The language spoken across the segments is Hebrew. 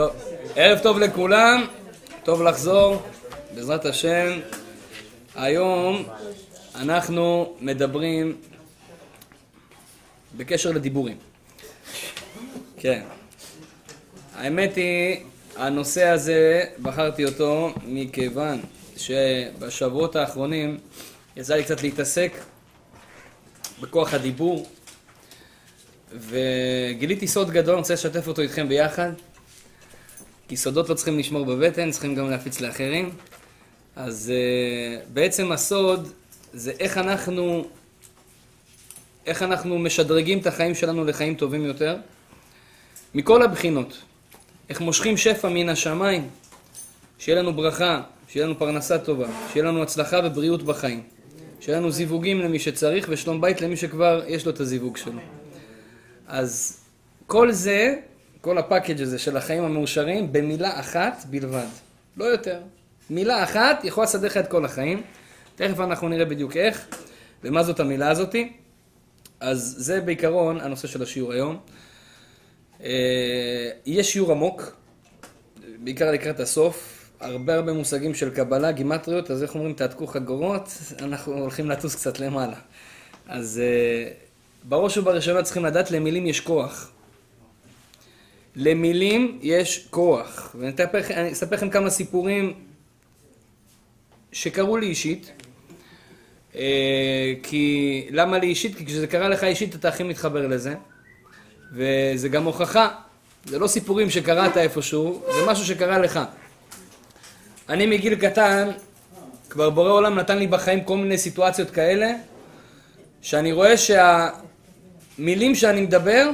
טוב, ערב טוב לכולם, טוב לחזור, בעזרת השם. היום אנחנו מדברים בקשר לדיבורים. כן. האמת היא, הנושא הזה, בחרתי אותו מכיוון שבשבועות האחרונים יצא לי קצת להתעסק בכוח הדיבור, וגיליתי סוד גדול, אני רוצה לשתף אותו איתכם ביחד, כי סודות לא צריכים לשמור בבטן, צריכים גם להפיץ לאחרים. אז uh, בעצם הסוד זה איך אנחנו, איך אנחנו משדרגים את החיים שלנו לחיים טובים יותר, מכל הבחינות. איך מושכים שפע מן השמיים, שיהיה לנו ברכה, שיהיה לנו פרנסה טובה, שיהיה לנו הצלחה ובריאות בחיים, שיהיה לנו זיווגים למי שצריך ושלום בית למי שכבר יש לו את הזיווג שלו. אז כל זה, כל הפאקג' הזה של החיים המאושרים, במילה אחת בלבד, לא יותר. מילה אחת יכולה לסדר לך את כל החיים. תכף אנחנו נראה בדיוק איך ומה זאת המילה הזאתי. אז זה בעיקרון הנושא של השיעור היום. אה, יהיה שיעור עמוק, בעיקר לקראת הסוף. הרבה הרבה מושגים של קבלה, גימטריות, אז איך אומרים, תעתקו חגורות, אנחנו הולכים לטוס קצת למעלה. אז אה, בראש ובראשונה צריכים לדעת, למילים יש כוח. למילים יש כוח. ואני אספר לכם כמה סיפורים שקרו לי אישית. אה, כי, למה לי אישית? כי כשזה קרה לך אישית אתה הכי מתחבר לזה. וזה גם הוכחה. זה לא סיפורים שקראת איפשהו, זה משהו שקרה לך. אני מגיל קטן, כבר בורא עולם נתן לי בחיים כל מיני סיטואציות כאלה, שאני רואה שהמילים שאני מדבר,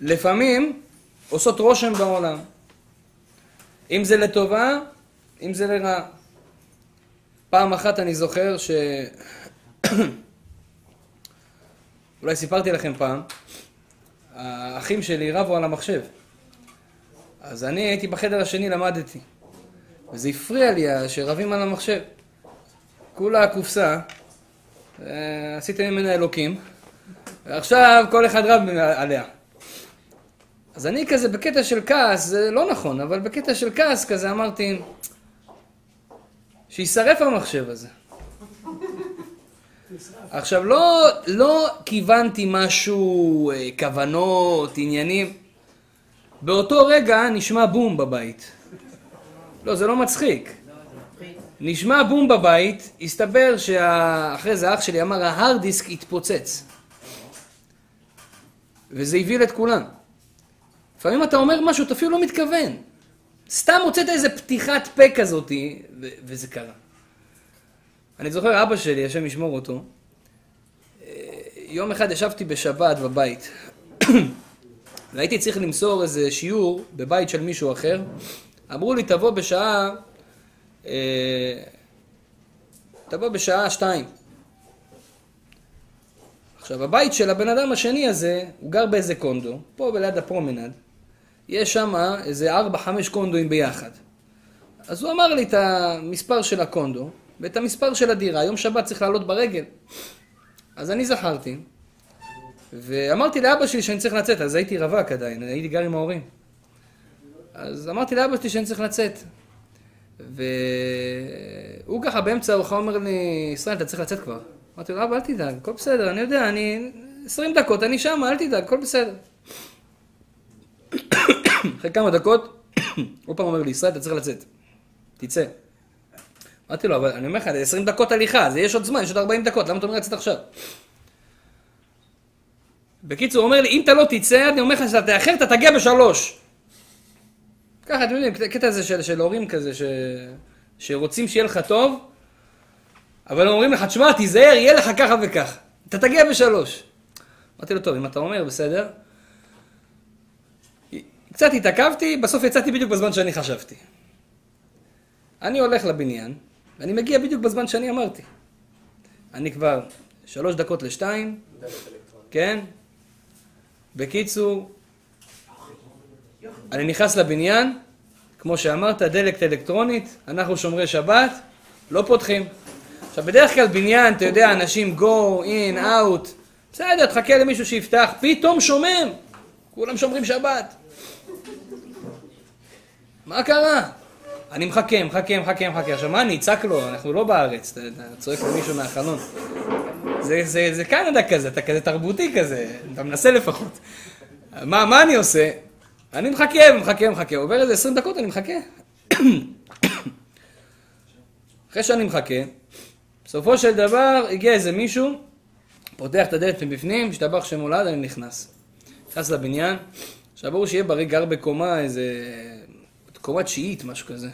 לפעמים עושות רושם בעולם. אם זה לטובה, אם זה לרעה. פעם אחת אני זוכר ש... אולי סיפרתי לכם פעם, האחים שלי רבו על המחשב. אז אני הייתי בחדר השני, למדתי. וזה הפריע לי שרבים על המחשב. כולה הקופסה, אה, עשיתם ממנה אלוקים, ועכשיו כל אחד רב עליה. אז אני כזה בקטע של כעס, זה לא נכון, אבל בקטע של כעס כזה אמרתי, שישרף המחשב הזה. עכשיו, לא, לא כיוונתי משהו, אה, כוונות, עניינים. באותו רגע נשמע בום בבית. לא, זה לא מצחיק. נשמע בום בבית, הסתבר שאחרי זה אח שלי אמר, ההארד דיסק התפוצץ. וזה הבהיל את כולם. לפעמים אתה אומר משהו, אתה אפילו לא מתכוון. סתם הוצאת איזה פתיחת פה כזאתי, וזה קרה. אני זוכר אבא שלי, השם ישמור אותו, אה, יום אחד ישבתי בשבת בבית, והייתי צריך למסור איזה שיעור בבית של מישהו אחר, אמרו לי, תבוא בשעה, אה, תבוא בשעה שתיים. עכשיו, הבית של הבן אדם השני הזה, הוא גר באיזה קונדו, פה בליד הפרומנד, יש שם איזה ארבע, חמש קונדואים ביחד. אז הוא אמר לי את המספר של הקונדו ואת המספר של הדירה, יום שבת צריך לעלות ברגל. אז אני זכרתי, ואמרתי לאבא שלי שאני צריך לצאת, אז הייתי רווק עדיין, הייתי גר עם ההורים. אז אמרתי לאבא שלי שאני צריך לצאת. והוא ככה באמצע הארוחה אומר לי, ישראל, אתה צריך לצאת כבר. אמרתי לו, אבא, אל תדאג, הכל בסדר, אני יודע, אני... עשרים דקות, אני שם, אל תדאג, הכל בסדר. אחרי כמה דקות, הוא פעם אומר לי, ישראל, אתה צריך לצאת. תצא. אמרתי לו, אבל אני אומר לך, זה 20 דקות הליכה, זה יש עוד זמן, יש עוד 40 דקות, למה אתה אומר לצאת עכשיו? בקיצור, הוא אומר לי, אם אתה לא תצא, אני אומר לך שאתה תאחר, אתה תגיע בשלוש. ככה, אתם יודעים, קטע הזה של, של הורים כזה, ש... שרוצים שיהיה לך טוב, אבל אומרים לך, תשמע, תיזהר, יהיה לך ככה וככה. אתה תגיע בשלוש. אמרתי לו, טוב, אם אתה אומר, בסדר. קצת התעכבתי, בסוף יצאתי בדיוק בזמן שאני חשבתי. אני הולך לבניין, ואני מגיע בדיוק בזמן שאני אמרתי. אני כבר שלוש דקות לשתיים, כן? בקיצור, אני נכנס לבניין, כמו שאמרת, דלקת אלקטרונית, אנחנו שומרי שבת, לא פותחים. עכשיו, בדרך כלל בניין, אתה יודע, אנשים go, in, out, בסדר, תחכה למישהו שיפתח, פתאום שומם, כולם שומרים שבת. מה קרה? אני מחכה, מחכה, מחכה, מחכה. עכשיו, מה אני אצעק לו? אנחנו לא בארץ. אתה, אתה צועק למישהו מהחלון. זה, זה, זה קנדה כזה, אתה כזה תרבותי כזה, אתה מנסה לפחות. מה, מה אני עושה? אני מחכה, מחכה, מחכה. עובר איזה 20 דקות, אני מחכה. אחרי שאני מחכה, בסופו של דבר הגיע איזה מישהו, פותח את הדלת מבפנים, משתבח שמולד, אני נכנס. נכנס לבניין, עכשיו ברור שיהיה בריא גר בקומה איזה... קומה תשיעית, משהו כזה.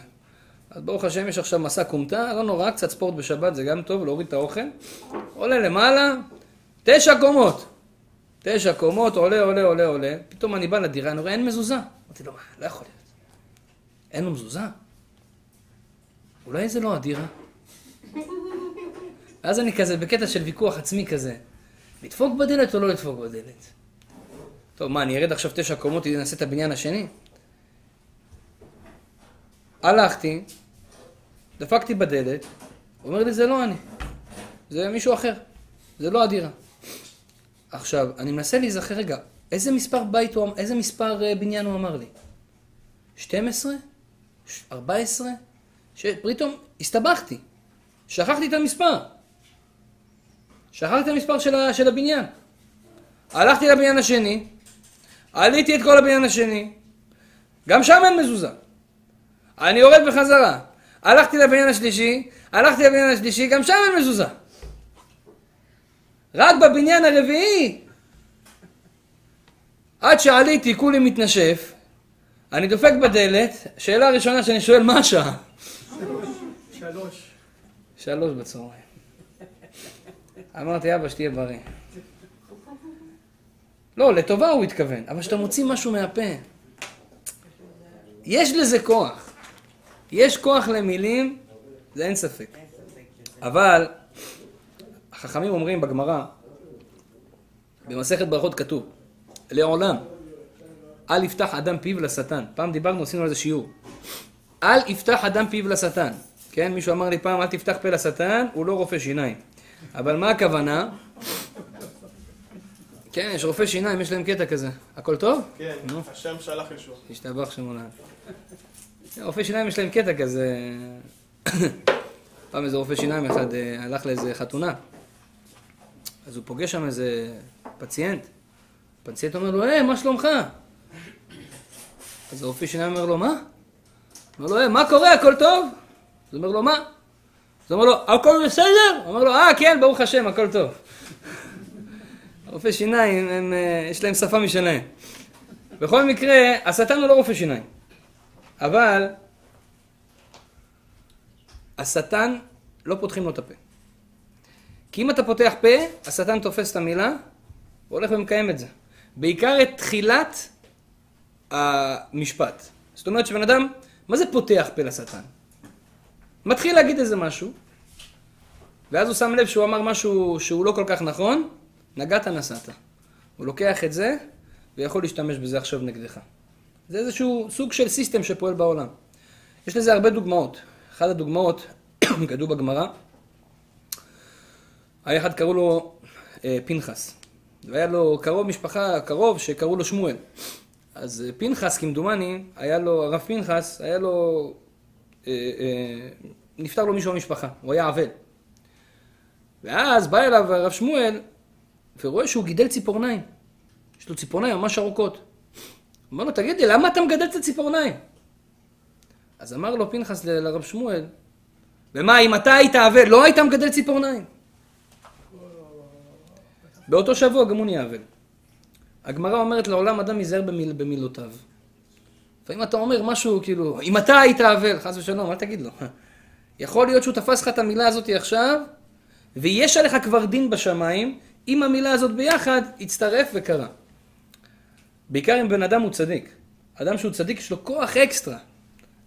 אז ברוך השם יש עכשיו מסע כומתה, לא נורא, קצת ספורט בשבת זה גם טוב, להוריד את האוכל. עולה למעלה, תשע קומות. תשע קומות, עולה, עולה, עולה, עולה. פתאום אני בא לדירה, אני רואה, אין מזוזה. אמרתי לו, מה, לא יכול להיות. אין לו מזוזה? אולי זה לא הדירה? ואז אני כזה בקטע של ויכוח עצמי כזה. לדפוק בדלת או לא לדפוק בדלת? טוב, מה, אני ארד עכשיו תשע קומות, אנסה את הבניין השני? הלכתי, דפקתי בדלת, אומר לי, זה לא אני, זה מישהו אחר, זה לא הדירה. עכשיו, אני מנסה להיזכר רגע, איזה מספר בית הוא, איזה מספר אה, בניין הוא אמר לי? 12? 14? שפתאום הסתבכתי, שכחתי את המספר. שכחתי את המספר של, ה, של הבניין. הלכתי לבניין השני, עליתי את כל הבניין השני, גם שם אין מזוזה. אני יורד בחזרה. הלכתי לבניין השלישי, הלכתי לבניין השלישי, גם שם אין מזוזה. רק בבניין הרביעי, עד שעליתי כולי מתנשף, אני דופק בדלת, שאלה ראשונה שאני שואל, מה השעה? שלוש. שלוש בצהריים. אמרתי, אבא, שתהיה בריא. לא, לטובה הוא התכוון, אבל כשאתה מוציא משהו מהפה, יש לזה כוח. יש כוח למילים, זה אין ספק. אבל, החכמים אומרים בגמרא, במסכת ברכות כתוב, לעולם, אל יפתח אדם פיו לשטן. פעם דיברנו, עשינו על זה שיעור. אל יפתח אדם פיו לשטן. כן, מישהו אמר לי פעם, אל תפתח פה לשטן, הוא לא רופא שיניים. אבל מה הכוונה? כן, יש רופא שיניים, יש להם קטע כזה. הכל טוב? כן, השם שלח ישוע. השתבח שמונה. רופא שיניים יש להם קטע כזה. פעם איזה רופא שיניים אחד אה, הלך לאיזה חתונה. אז הוא פוגש שם איזה פציינט. הפציינט אומר לו, היי, מה שלומך? אז הרופא שיניים אומר לו, מה? אומר לו, היי, מה קורה, הכל טוב? אז אומר לו, מה? אז אומר לו, הכל בסדר? אומר לו, אה, כן, ברוך השם, הכל טוב. רופא שיניים, הם, אה, יש להם שפה משלהם. בכל מקרה, השטן הוא לא רופא שיניים. אבל השטן, לא פותחים לו את הפה. כי אם אתה פותח פה, השטן תופס את המילה, והולך ומקיים את זה. בעיקר את תחילת המשפט. זאת אומרת שבן אדם, מה זה פותח פה לשטן? מתחיל להגיד איזה משהו, ואז הוא שם לב שהוא אמר משהו שהוא לא כל כך נכון, נגעת נסעת. הוא לוקח את זה, ויכול להשתמש בזה עכשיו נגדך. זה איזשהו סוג של סיסטם שפועל בעולם. יש לזה הרבה דוגמאות. אחת הדוגמאות, כתוב בגמרא, היה אחד קראו לו אה, פנחס. והיה לו קרוב משפחה, קרוב, שקראו לו שמואל. אז אה, פנחס, כמדומני, היה לו, הרב פנחס, היה לו, אה, אה, נפטר לו מישהו במשפחה, הוא היה אבל. ואז בא אליו הרב שמואל, ורואה שהוא גידל ציפורניים. יש לו ציפורניים ממש ארוכות. אמר לו, תגיד לי, למה אתה מגדל את הציפורניים? אז אמר לו פנחס לרב שמואל, ומה, אם אתה היית אבל, לא היית מגדל ציפורניים? באותו שבוע גם הוא נהיה אבל. הגמרא אומרת לעולם אדם ייזהר במיל, במילותיו. לפעמים אתה אומר משהו כאילו, אם אתה היית אבל, חס ושלום, אל תגיד לו. יכול להיות שהוא תפס לך את המילה הזאת עכשיו, ויש עליך כבר דין בשמיים, אם המילה הזאת ביחד, הצטרף וקרה. בעיקר אם בן אדם הוא צדיק. אדם שהוא צדיק יש לו כוח אקסטרה.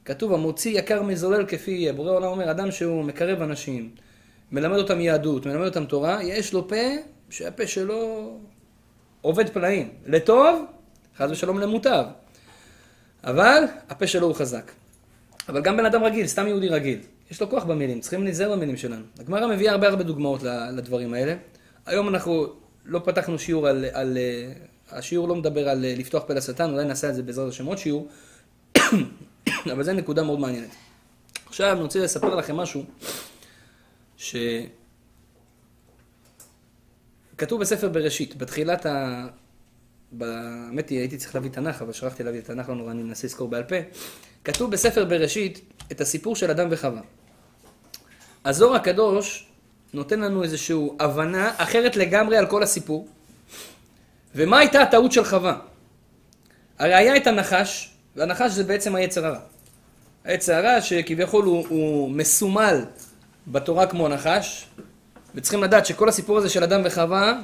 כתוב, המוציא יקר מזולל כפי יהיה. בורא עולם אומר, אדם שהוא מקרב אנשים, מלמד אותם יהדות, מלמד אותם תורה, יש לו פה שהפה שלו עובד פלאים. לטוב, חס ושלום למוטב. אבל הפה שלו הוא חזק. אבל גם בן אדם רגיל, סתם יהודי רגיל, יש לו כוח במילים, צריכים להיזהר במילים שלנו. הגמרא מביאה הרבה הרבה דוגמאות לדברים האלה. היום אנחנו לא פתחנו שיעור על, על השיעור לא מדבר על לפתוח פה לשטן, אולי נעשה את זה בעזרת השם עוד שיעור. אבל זו נקודה מאוד מעניינת. עכשיו אני רוצה לספר לכם משהו, ש... כתוב בספר בראשית, בתחילת ה... האמת היא, הייתי צריך להביא תנ"ך, אבל שכחתי להביא את תנ"ך, לא נורא, אני מנסה לזכור בעל פה. כתוב בספר בראשית את הסיפור של אדם וחווה. הזוהר הקדוש נותן לנו איזושהי הבנה אחרת לגמרי על כל הסיפור. ומה הייתה הטעות של חווה? הרי היה את הנחש, והנחש זה בעצם היצר הרע. היצר הרע שכביכול הוא, הוא מסומל בתורה כמו נחש, וצריכים לדעת שכל הסיפור הזה של אדם וחווה,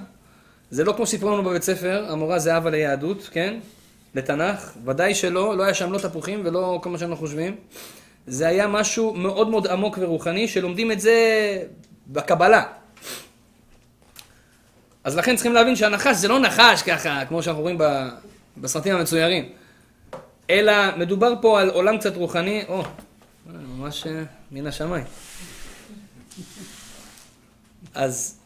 זה לא כמו שסיפרו לנו בבית ספר, המורה זה אבא ליהדות, כן? לתנ"ך, ודאי שלא, לא היה שם לא תפוחים ולא כל מה שאנחנו חושבים. זה היה משהו מאוד מאוד עמוק ורוחני, שלומדים את זה בקבלה. אז לכן צריכים להבין שהנחש זה לא נחש ככה, כמו שאנחנו רואים בסרטים המצוירים, אלא מדובר פה על עולם קצת רוחני, או, ממש אה, מן השמיים. אז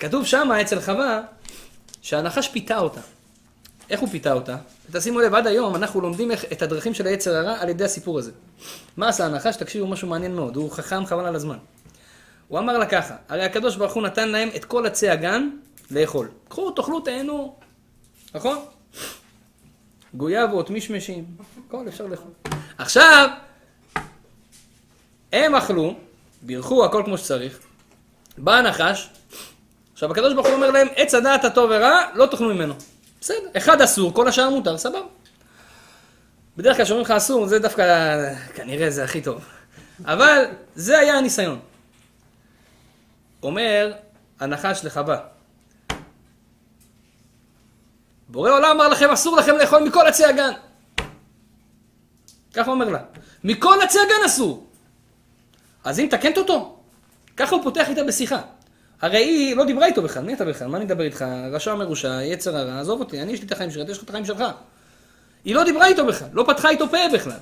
כתוב שמה אצל חווה שהנחש פיתה אותה. איך הוא פיתה אותה? תשימו לב, עד היום אנחנו לומדים את הדרכים של היצר הרע על ידי הסיפור הזה. מה עשה הנחש? תקשיבו, משהו מעניין מאוד, הוא חכם חבל על הזמן. הוא אמר לה ככה, הרי הקדוש ברוך הוא נתן להם את כל עצי הגן לאכול. קחו, תאכלו, תהנו, נכון? גויאבות, מישמשים, הכל אפשר לאכול. עכשיו, הם אכלו, בירכו, הכל כמו שצריך, בא הנחש, עכשיו הקדוש ברוך הוא אומר להם, עץ הדעת הטוב ורע, לא תאכלו ממנו. בסדר, אחד אסור, כל השאר מותר, סבבה. בדרך כלל כשאומרים לך אסור, זה דווקא, כנראה זה הכי טוב. אבל זה היה הניסיון. אומר הנחש לחווה, בורא עולם אמר לכם, אסור לכם לאכול מכל עצי הגן. ככה אומר לה. מכל עצי הגן אסור. אז היא מתקנת אותו. ככה הוא פותח איתה בשיחה. הרי היא לא דיברה איתו בכלל, מי אתה בכלל? מה אני אדבר איתך? רשע מרושע, יצר הרע, עזוב אותי, אני יש לי את החיים אתה יש לך את החיים שלך. היא לא דיברה איתו בכלל, לא פתחה איתו פה בכלל.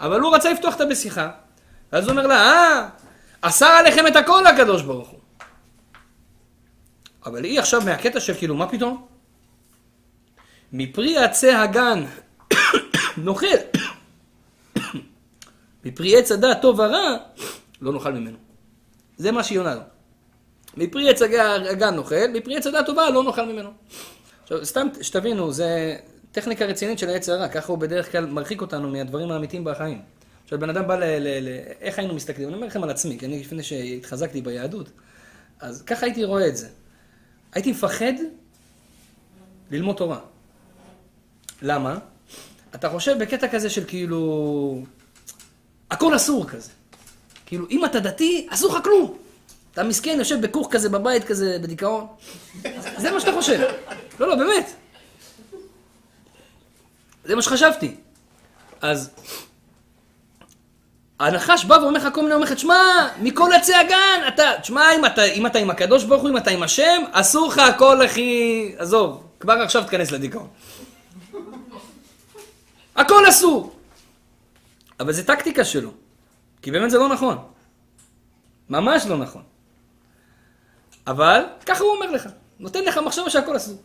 אבל הוא רצה לפתוח אותה בשיחה, ואז הוא אומר לה, אה, אסר עליכם את הכל הקדוש ברוך הוא. אבל היא עכשיו מהקטע של כאילו, מה פתאום? מפרי עצי הגן נאכל, מפרי עץ הדעת טוב ורע, לא נאכל ממנו. זה מה שהיא עונה לו. מפרי עץ הגן נאכל, מפרי עץ הדעת טובה לא נאכל ממנו. עכשיו, סתם שתבינו, זה טכניקה רצינית של העץ הרע, ככה הוא בדרך כלל מרחיק אותנו מהדברים האמיתיים בחיים. עכשיו, בן אדם בא ל... ל, ל איך היינו מסתכלים? אני אומר לכם על עצמי, כי אני לפני שהתחזקתי ביהדות, אז ככה הייתי רואה את זה. הייתי מפחד ללמוד תורה. למה? אתה חושב בקטע כזה של כאילו... הכל אסור כזה. כאילו, אם אתה דתי, אסור לך כלום. אתה מסכן, יושב בכוך כזה בבית כזה, בדיכאון. זה מה שאתה חושב. לא, לא, באמת. זה מה שחשבתי. אז הנחש בא ואומר לך כל מיני, אומר לך, תשמע, מכל עצי הגן, אתה, תשמע, אם אתה, אם אתה עם הקדוש ברוך הוא, אם אתה עם השם, אסור לך הכל, הכי... עזוב, כבר עכשיו תיכנס לדיכאון. הכל אסור. אבל זה טקטיקה שלו, כי באמת זה לא נכון. ממש לא נכון. אבל ככה הוא אומר לך, נותן לך מחשבה שהכל אסור.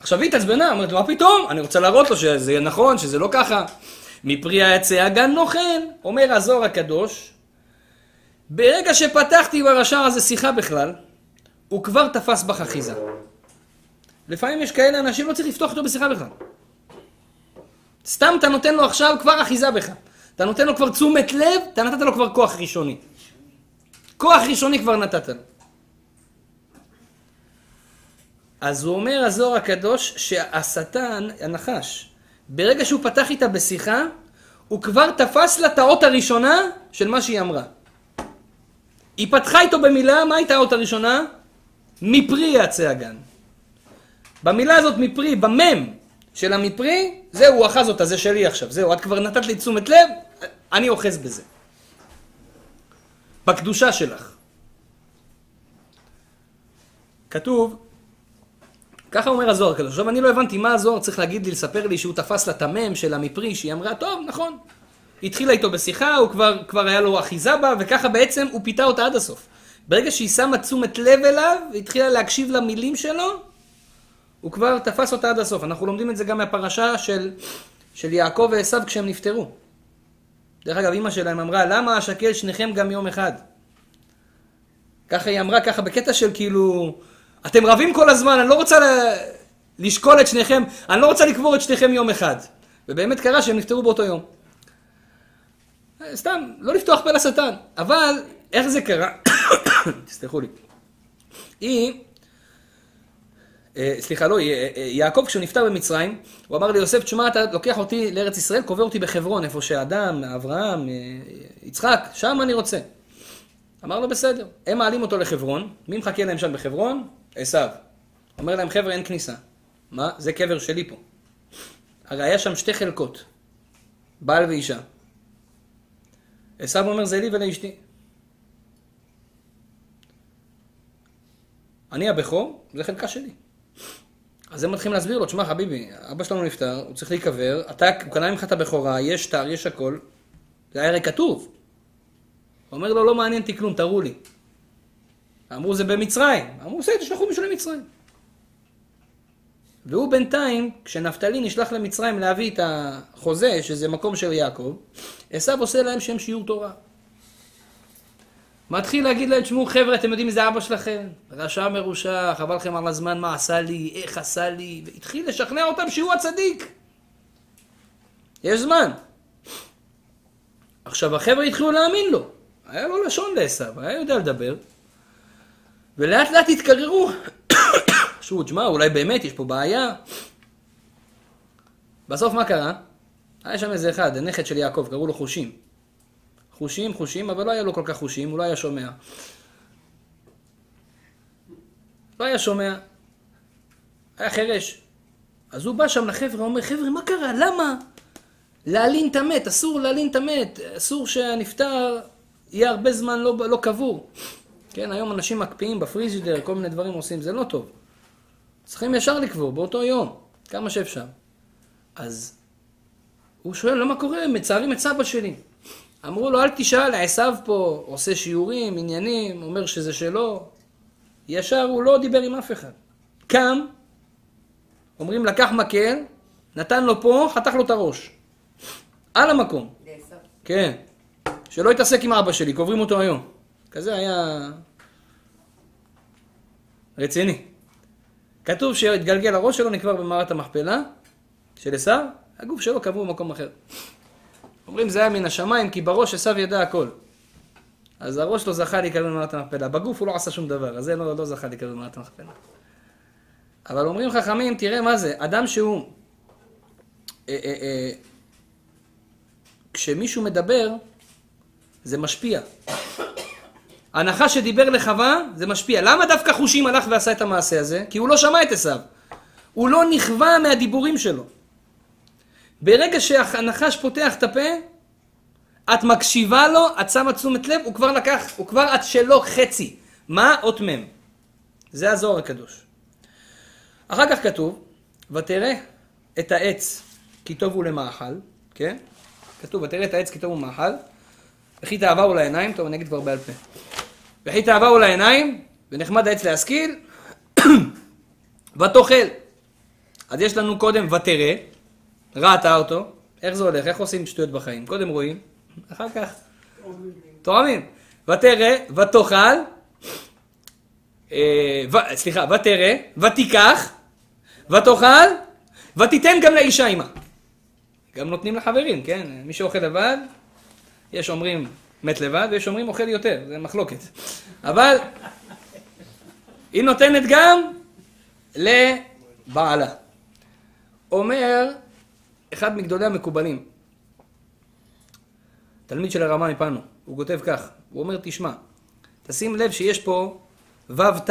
עכשיו היא התעצבנה, אומרת, מה פתאום? אני רוצה להראות לו שזה נכון, שזה לא ככה. מפרי העצי הגן נוכל, אומר הזוהר הקדוש, ברגע שפתחתי ברשע הזה שיחה בכלל, הוא כבר תפס בך אחיזה. לפעמים יש כאלה אנשים, לא צריך לפתוח אותו בשיחה בכלל. סתם אתה נותן לו עכשיו כבר אחיזה בך. אתה נותן לו כבר תשומת לב, אתה נתת לו כבר כוח ראשוני. כוח ראשוני כבר נתת לו. אז הוא אומר הזוהר הקדוש שהשטן, הנחש, ברגע שהוא פתח איתה בשיחה, הוא כבר תפס לה את האות הראשונה של מה שהיא אמרה. היא פתחה איתו במילה, מה הייתה האות הראשונה? מפרי יצא הגן. במילה הזאת מפרי, במם של המפרי, זהו, הוא אחז אותה, זה שלי עכשיו, זהו, את כבר נתת לי תשומת לב, אני אוחז בזה. בקדושה שלך. כתוב, ככה אומר הזוהר הקדוש. עכשיו אני לא הבנתי מה הזוהר צריך להגיד לי, לספר לי שהוא תפס לה את המם של המפרי, שהיא אמרה, טוב, נכון. התחילה איתו בשיחה, הוא כבר, כבר היה לו אחיזה בה, וככה בעצם הוא פיתה אותה עד הסוף. ברגע שהיא שמה תשומת לב אליו, והתחילה להקשיב למילים שלו, הוא כבר תפס אותה עד הסוף. אנחנו לומדים את זה גם מהפרשה של של יעקב ועשו כשהם נפטרו. דרך אגב, אימא שלהם אמרה, למה אשקל שניכם גם יום אחד? ככה היא אמרה, ככה בקטע של כאילו, אתם רבים כל הזמן, אני לא רוצה. לשקול את שניכם, אני לא רוצה לקבור את שניכם יום אחד. ובאמת קרה שהם נפטרו באותו יום. סתם, לא לפתוח פה לשטן. אבל, איך זה קרה? תסלחו לי. היא, אה, סליחה, לא, אה, אה, יעקב כשהוא נפטר במצרים, הוא אמר ליוסף, תשמע, אתה לוקח אותי לארץ ישראל, קובר אותי בחברון, איפה שאדם, אברהם, יצחק, שם אני רוצה. אמר לו, בסדר. הם מעלים אותו לחברון, מי מחכה להם שם בחברון? עשו. אומר להם, חבר'ה, אין כניסה. מה? זה קבר שלי פה. הרי היה שם שתי חלקות, בעל ואישה. עשו אומר, זה לי ולאשתי. אני הבכור, זה חלקה שלי. אז הם מתחילים להסביר לו, תשמע חביבי, אבא שלנו נפטר, הוא צריך להיקבר, אתה, הוא קנה ממך את הבכורה, יש שטר, יש הכל. זה היה הרי כתוב. הוא אומר לו, לא מעניין אותי כלום, תראו לי. אמרו, זה במצרים. אמרו, בסדר, תשלחו מישהו למצרים. והוא בינתיים, כשנפתלי נשלח למצרים להביא את החוזה, שזה מקום של יעקב, עשו עושה להם שם שיעור תורה. מתחיל להגיד להם, תשמעו חבר'ה, אתם יודעים מי זה אבא שלכם? רשע מרושע, חבל לכם על הזמן, מה עשה לי, איך עשה לי, והתחיל לשכנע אותם שהוא הצדיק. יש זמן. עכשיו החבר'ה התחילו להאמין לו. היה לו לשון לעשו, היה יודע לדבר. ולאט לאט התקררו. חשבו, תשמע, אולי באמת יש פה בעיה. בסוף מה קרה? היה שם איזה אחד, הנכד של יעקב, קראו לו חושים. חושים, חושים, אבל לא היה לו כל כך חושים, הוא לא היה שומע. לא היה שומע. היה חירש. אז הוא בא שם לחבר'ה, אומר, חבר'ה, מה קרה? למה? להלין את המת, אסור להלין את המת, אסור שהנפטר יהיה הרבה זמן לא, לא קבור. כן, היום אנשים מקפיאים בפריז'ידר, כל מיני דברים עושים, זה לא טוב. צריכים ישר לקבור, באותו יום, כמה שאפשר. אז הוא שואל, למה קורה? מצערים את סבא שלי. אמרו לו, אל תשאל, עשיו פה עושה שיעורים, עניינים, אומר שזה שלו. ישר הוא לא דיבר עם אף אחד. קם, אומרים, לקח מקל, נתן לו פה, חתך לו את הראש. על המקום. כן. שלא יתעסק עם אבא שלי, קוברים אותו היום. כזה היה רציני. כתוב שהתגלגל הראש שלו, נקבר במערת המכפלה של עשיו, הגוף שלו קבור במקום אחר. אומרים זה היה מן השמיים, כי בראש עשיו ידע הכל. אז הראש לא זכה להיקבר במערת המכפלה. בגוף הוא לא עשה שום דבר, אז זה לא, לא זכה להיקבר במערת המכפלה. אבל אומרים חכמים, תראה מה זה, אדם שהוא... אה, אה, אה, כשמישהו מדבר, זה משפיע. הנחש שדיבר לחווה, זה משפיע. למה דווקא חושים הלך ועשה את המעשה הזה? כי הוא לא שמע את עשיו. הוא לא נכווה מהדיבורים שלו. ברגע שהנחש פותח את הפה, את מקשיבה לו, את שמה תשומת לב, הוא כבר לקח, הוא כבר את שלו חצי. מה? אות מ'. זה הזוהר הקדוש. אחר כך כתוב, ותראה את העץ כי טוב הוא למאכל, כן? כתוב, ותראה את העץ כי טוב הוא למאכל, וכי תאווה הוא לעיניים, טוב, אני אגיד כבר בעל פה. וכי תאווה הוא לעיניים, ונחמד העץ להשכיל, ותאכל. אז יש לנו קודם ותראה, ראתה אותו, איך זה הולך, איך עושים שטויות בחיים? קודם רואים, אחר כך תואמים. ותראה, ותאכל, אה, סליחה, ותראה, ותיקח, ותאכל, ותיתן גם לאישה עימה. גם נותנים לחברים, כן? מי שאוכל לבד, יש אומרים מת לבד, ויש אומרים אוכל יותר, זה מחלוקת. אבל היא נותנת גם לבעלה. אומר אחד מגדולי המקובלים, תלמיד של הרמה מפנו, הוא כותב כך, הוא אומר, תשמע, תשים לב שיש פה ו' ת'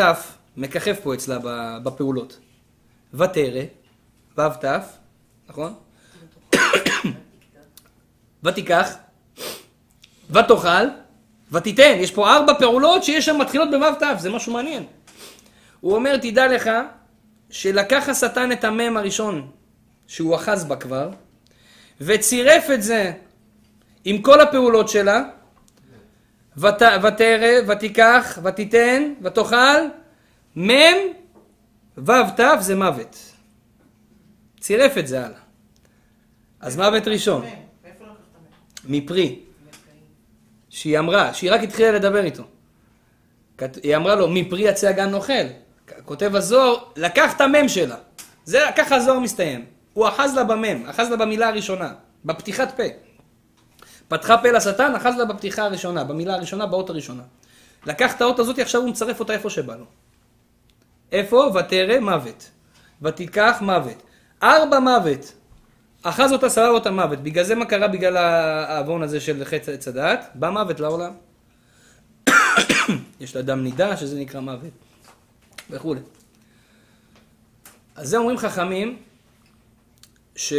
מככב פה אצלה בפעולות. ותרא, ו' ת', נכון? ותיקח, ותאכל, ותיתן. יש פה ארבע פעולות שיש שם מתחילות בו' ת', זה משהו מעניין. הוא אומר, תדע לך, שלקח השטן את המם הראשון שהוא אחז בה כבר, וצירף את זה עם כל הפעולות שלה, ות, ותרא, ותיקח, ותיתן, ותאכל, מ' ו' ת' זה מוות. צירף את זה הלאה. אז מוות ראשון? מפרי, שהיא אמרה, שהיא רק התחילה לדבר איתו. היא אמרה לו, מפרי יצא הגן נוכל. כותב הזוהר, לקח את המם שלה. זה, ככה הזוהר מסתיים. הוא אחז לה במם, אחז לה במילה הראשונה, בפתיחת פה. פתחה פה לשטן, אחז לה בפתיחה הראשונה, במילה הראשונה, באות הראשונה. לקח את האות הזאת, עכשיו הוא מצרף אותה איפה שבא לו. איפה? ותרא מוות. ותיקח מוות. ארבע מוות. אחז אותה, סבב אותה מוות. בגלל זה מה קרה בגלל העוון הזה של חטא עץ הדעת? בא מוות לעולם. יש לה דם נידה, שזה נקרא מוות. וכולי. אז זה אומרים חכמים, ש...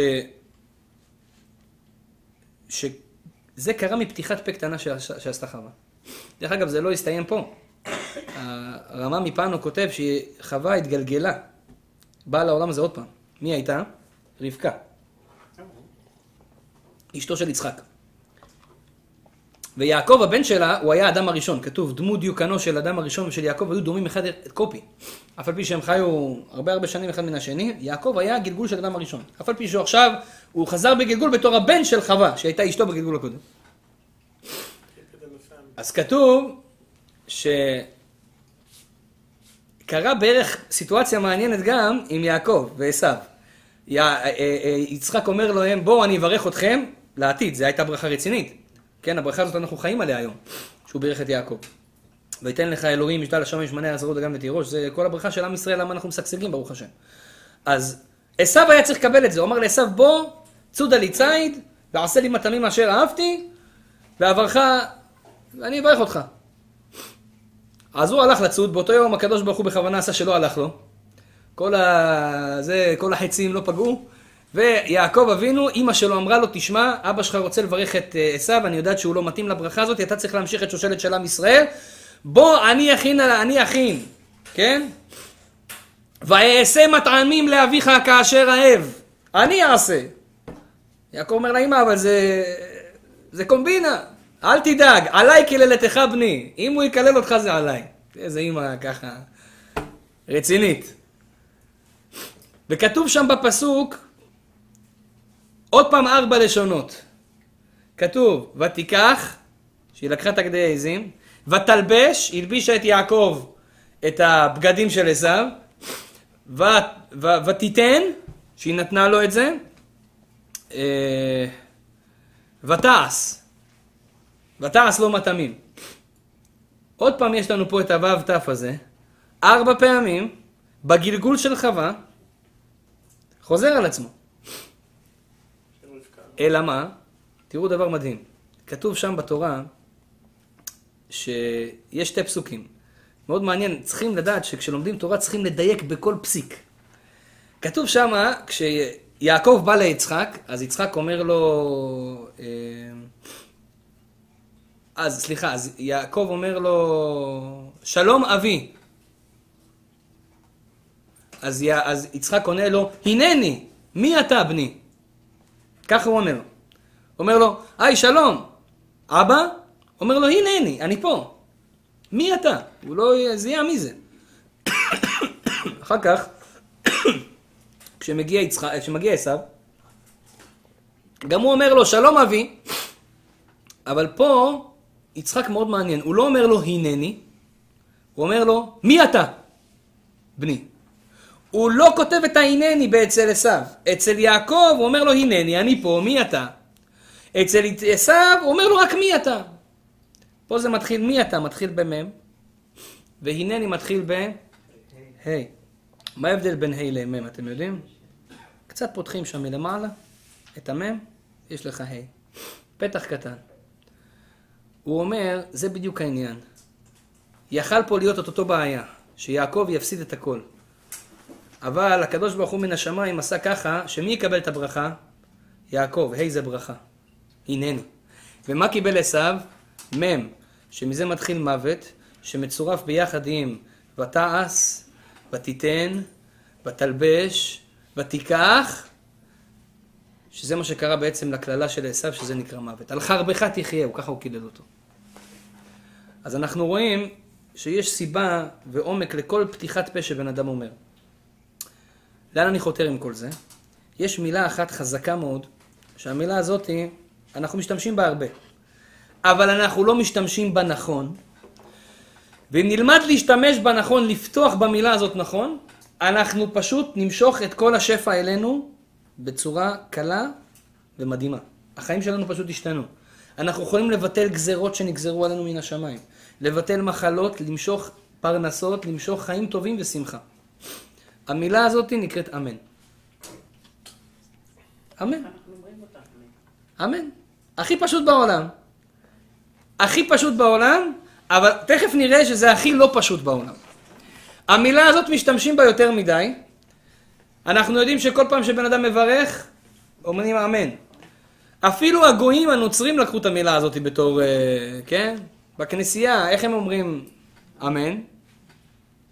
שזה קרה מפתיחת פה קטנה שעש- שעשתה חווה. דרך אגב, זה לא הסתיים פה. הרמה מפנו כותב שחווה התגלגלה. באה לעולם הזה עוד פעם. מי הייתה? רבקה. אשתו של יצחק. ויעקב הבן שלה, הוא היה האדם הראשון. כתוב, דמות דיוקנו של אדם הראשון ושל יעקב היו דומים אחד את קופי. אף על פי שהם חיו הרבה הרבה שנים אחד מן השני, יעקב היה גלגול של אדם הראשון. אף על פי שהוא עכשיו, הוא חזר בגלגול בתור הבן של חווה, שהייתה אשתו בגלגול הקודם. אז כתוב שקרה בערך סיטואציה מעניינת גם עם יעקב ועשו. יא- אה, אה, יצחק אומר להם, בואו אני אברך אתכם לעתיד, זו הייתה ברכה רצינית. כן, הברכה הזאת אנחנו חיים עליה היום, שהוא בירך את יעקב. ויתן לך אלוהים משתל השמיים שמונה עזרות וגם לתירוש, זה כל הברכה של עם ישראל, למה אנחנו משגשגים ברוך השם. אז עשו היה צריך לקבל את זה, הוא אמר לעשו בוא, צודה לי ציד, ועשה לי מטעמים אשר אהבתי, ואברך, ואני אברך אותך. אז הוא הלך לצוד, באותו יום הקדוש ברוך הוא בכוונה עשה שלא הלך לו. כל, ה... זה, כל החצים לא פגעו. ויעקב אבינו, אימא שלו אמרה לו, תשמע, אבא שלך רוצה לברך את אה, עשיו, אני יודעת שהוא לא מתאים לברכה הזאת, אתה צריך להמשיך את שושלת של עם ישראל. בוא, אני אכין, אני אכין, כן? ואעשה מטעמים לאביך כאשר אהב. אני אעשה. יעקב אומר לאמא, אבל זה, זה קומבינה. אל תדאג, עליי קללתך בני. אם הוא יקלל אותך זה עליי. איזה אימא ככה רצינית. וכתוב שם בפסוק, עוד פעם ארבע לשונות. כתוב, ותיקח, שהיא לקחה את הגדי העזים, ותלבש, הלבישה את יעקב את הבגדים של עשיו, ותיתן, שהיא נתנה לו את זה, אה, ותעש, ותעש לו מטעמים. עוד פעם יש לנו פה את הוו תף הזה, ארבע פעמים, בגלגול של חווה, חוזר על עצמו. אלא מה? תראו דבר מדהים. כתוב שם בתורה שיש שתי פסוקים. מאוד מעניין, צריכים לדעת שכשלומדים תורה צריכים לדייק בכל פסיק. כתוב שמה, כשיעקב בא ליצחק, אז יצחק אומר לו... אה, אז סליחה, אז יעקב אומר לו, שלום אבי. אז, י- אז יצחק עונה לו, הנני, מי אתה בני? ככה הוא אומר. אומר לו, היי שלום, אבא? אומר לו, הנני, אני פה. מי אתה? הוא לא זיהה מי זה. אחר כך, כשמגיע עשיו, גם הוא אומר לו, שלום אבי, אבל פה יצחק מאוד מעניין, הוא לא אומר לו הנני, הוא אומר לו, מי אתה? בני. הוא לא כותב את ההנני באצל עשיו. אצל יעקב הוא אומר לו הנני, אני פה, מי אתה? אצל עשיו הוא אומר לו רק מי אתה. פה זה מתחיל, מי אתה? מתחיל במם, והנני מתחיל ב... ה'. מה ההבדל בין ה' למם, אתם יודעים? קצת פותחים שם מלמעלה את המם, יש לך ה'. פתח קטן. הוא אומר, זה בדיוק העניין. יכל פה להיות את אותו בעיה, שיעקב יפסיד את הכל. אבל הקדוש ברוך הוא מן השמיים עשה ככה, שמי יקבל את הברכה? יעקב, ה' זה ברכה. הנני. ומה קיבל עשיו? מ', שמזה מתחיל מוות, שמצורף ביחד עם ותעש, ותיתן, ותלבש, ותיקח, שזה מה שקרה בעצם לקללה של עשיו, שזה נקרא מוות. על חרבך תחיה, ככה הוא קילל אותו. אז אנחנו רואים שיש סיבה ועומק לכל פתיחת פה שבן אדם אומר. לאן אני חותר עם כל זה? יש מילה אחת חזקה מאוד, שהמילה הזאת, אנחנו משתמשים בה הרבה. אבל אנחנו לא משתמשים בה נכון. ואם נלמד להשתמש בה נכון, לפתוח במילה הזאת נכון, אנחנו פשוט נמשוך את כל השפע אלינו בצורה קלה ומדהימה. החיים שלנו פשוט השתנו. אנחנו יכולים לבטל גזרות שנגזרו עלינו מן השמיים. לבטל מחלות, למשוך פרנסות, למשוך חיים טובים ושמחה. המילה הזאת נקראת אמן. אמן. אמן. הכי פשוט בעולם. הכי פשוט בעולם, אבל תכף נראה שזה הכי לא פשוט בעולם. המילה הזאת משתמשים בה יותר מדי. אנחנו יודעים שכל פעם שבן אדם מברך, אומרים אמן. אפילו הגויים הנוצרים לקחו את המילה הזאת בתור, אה, כן? בכנסייה, איך הם אומרים אמן?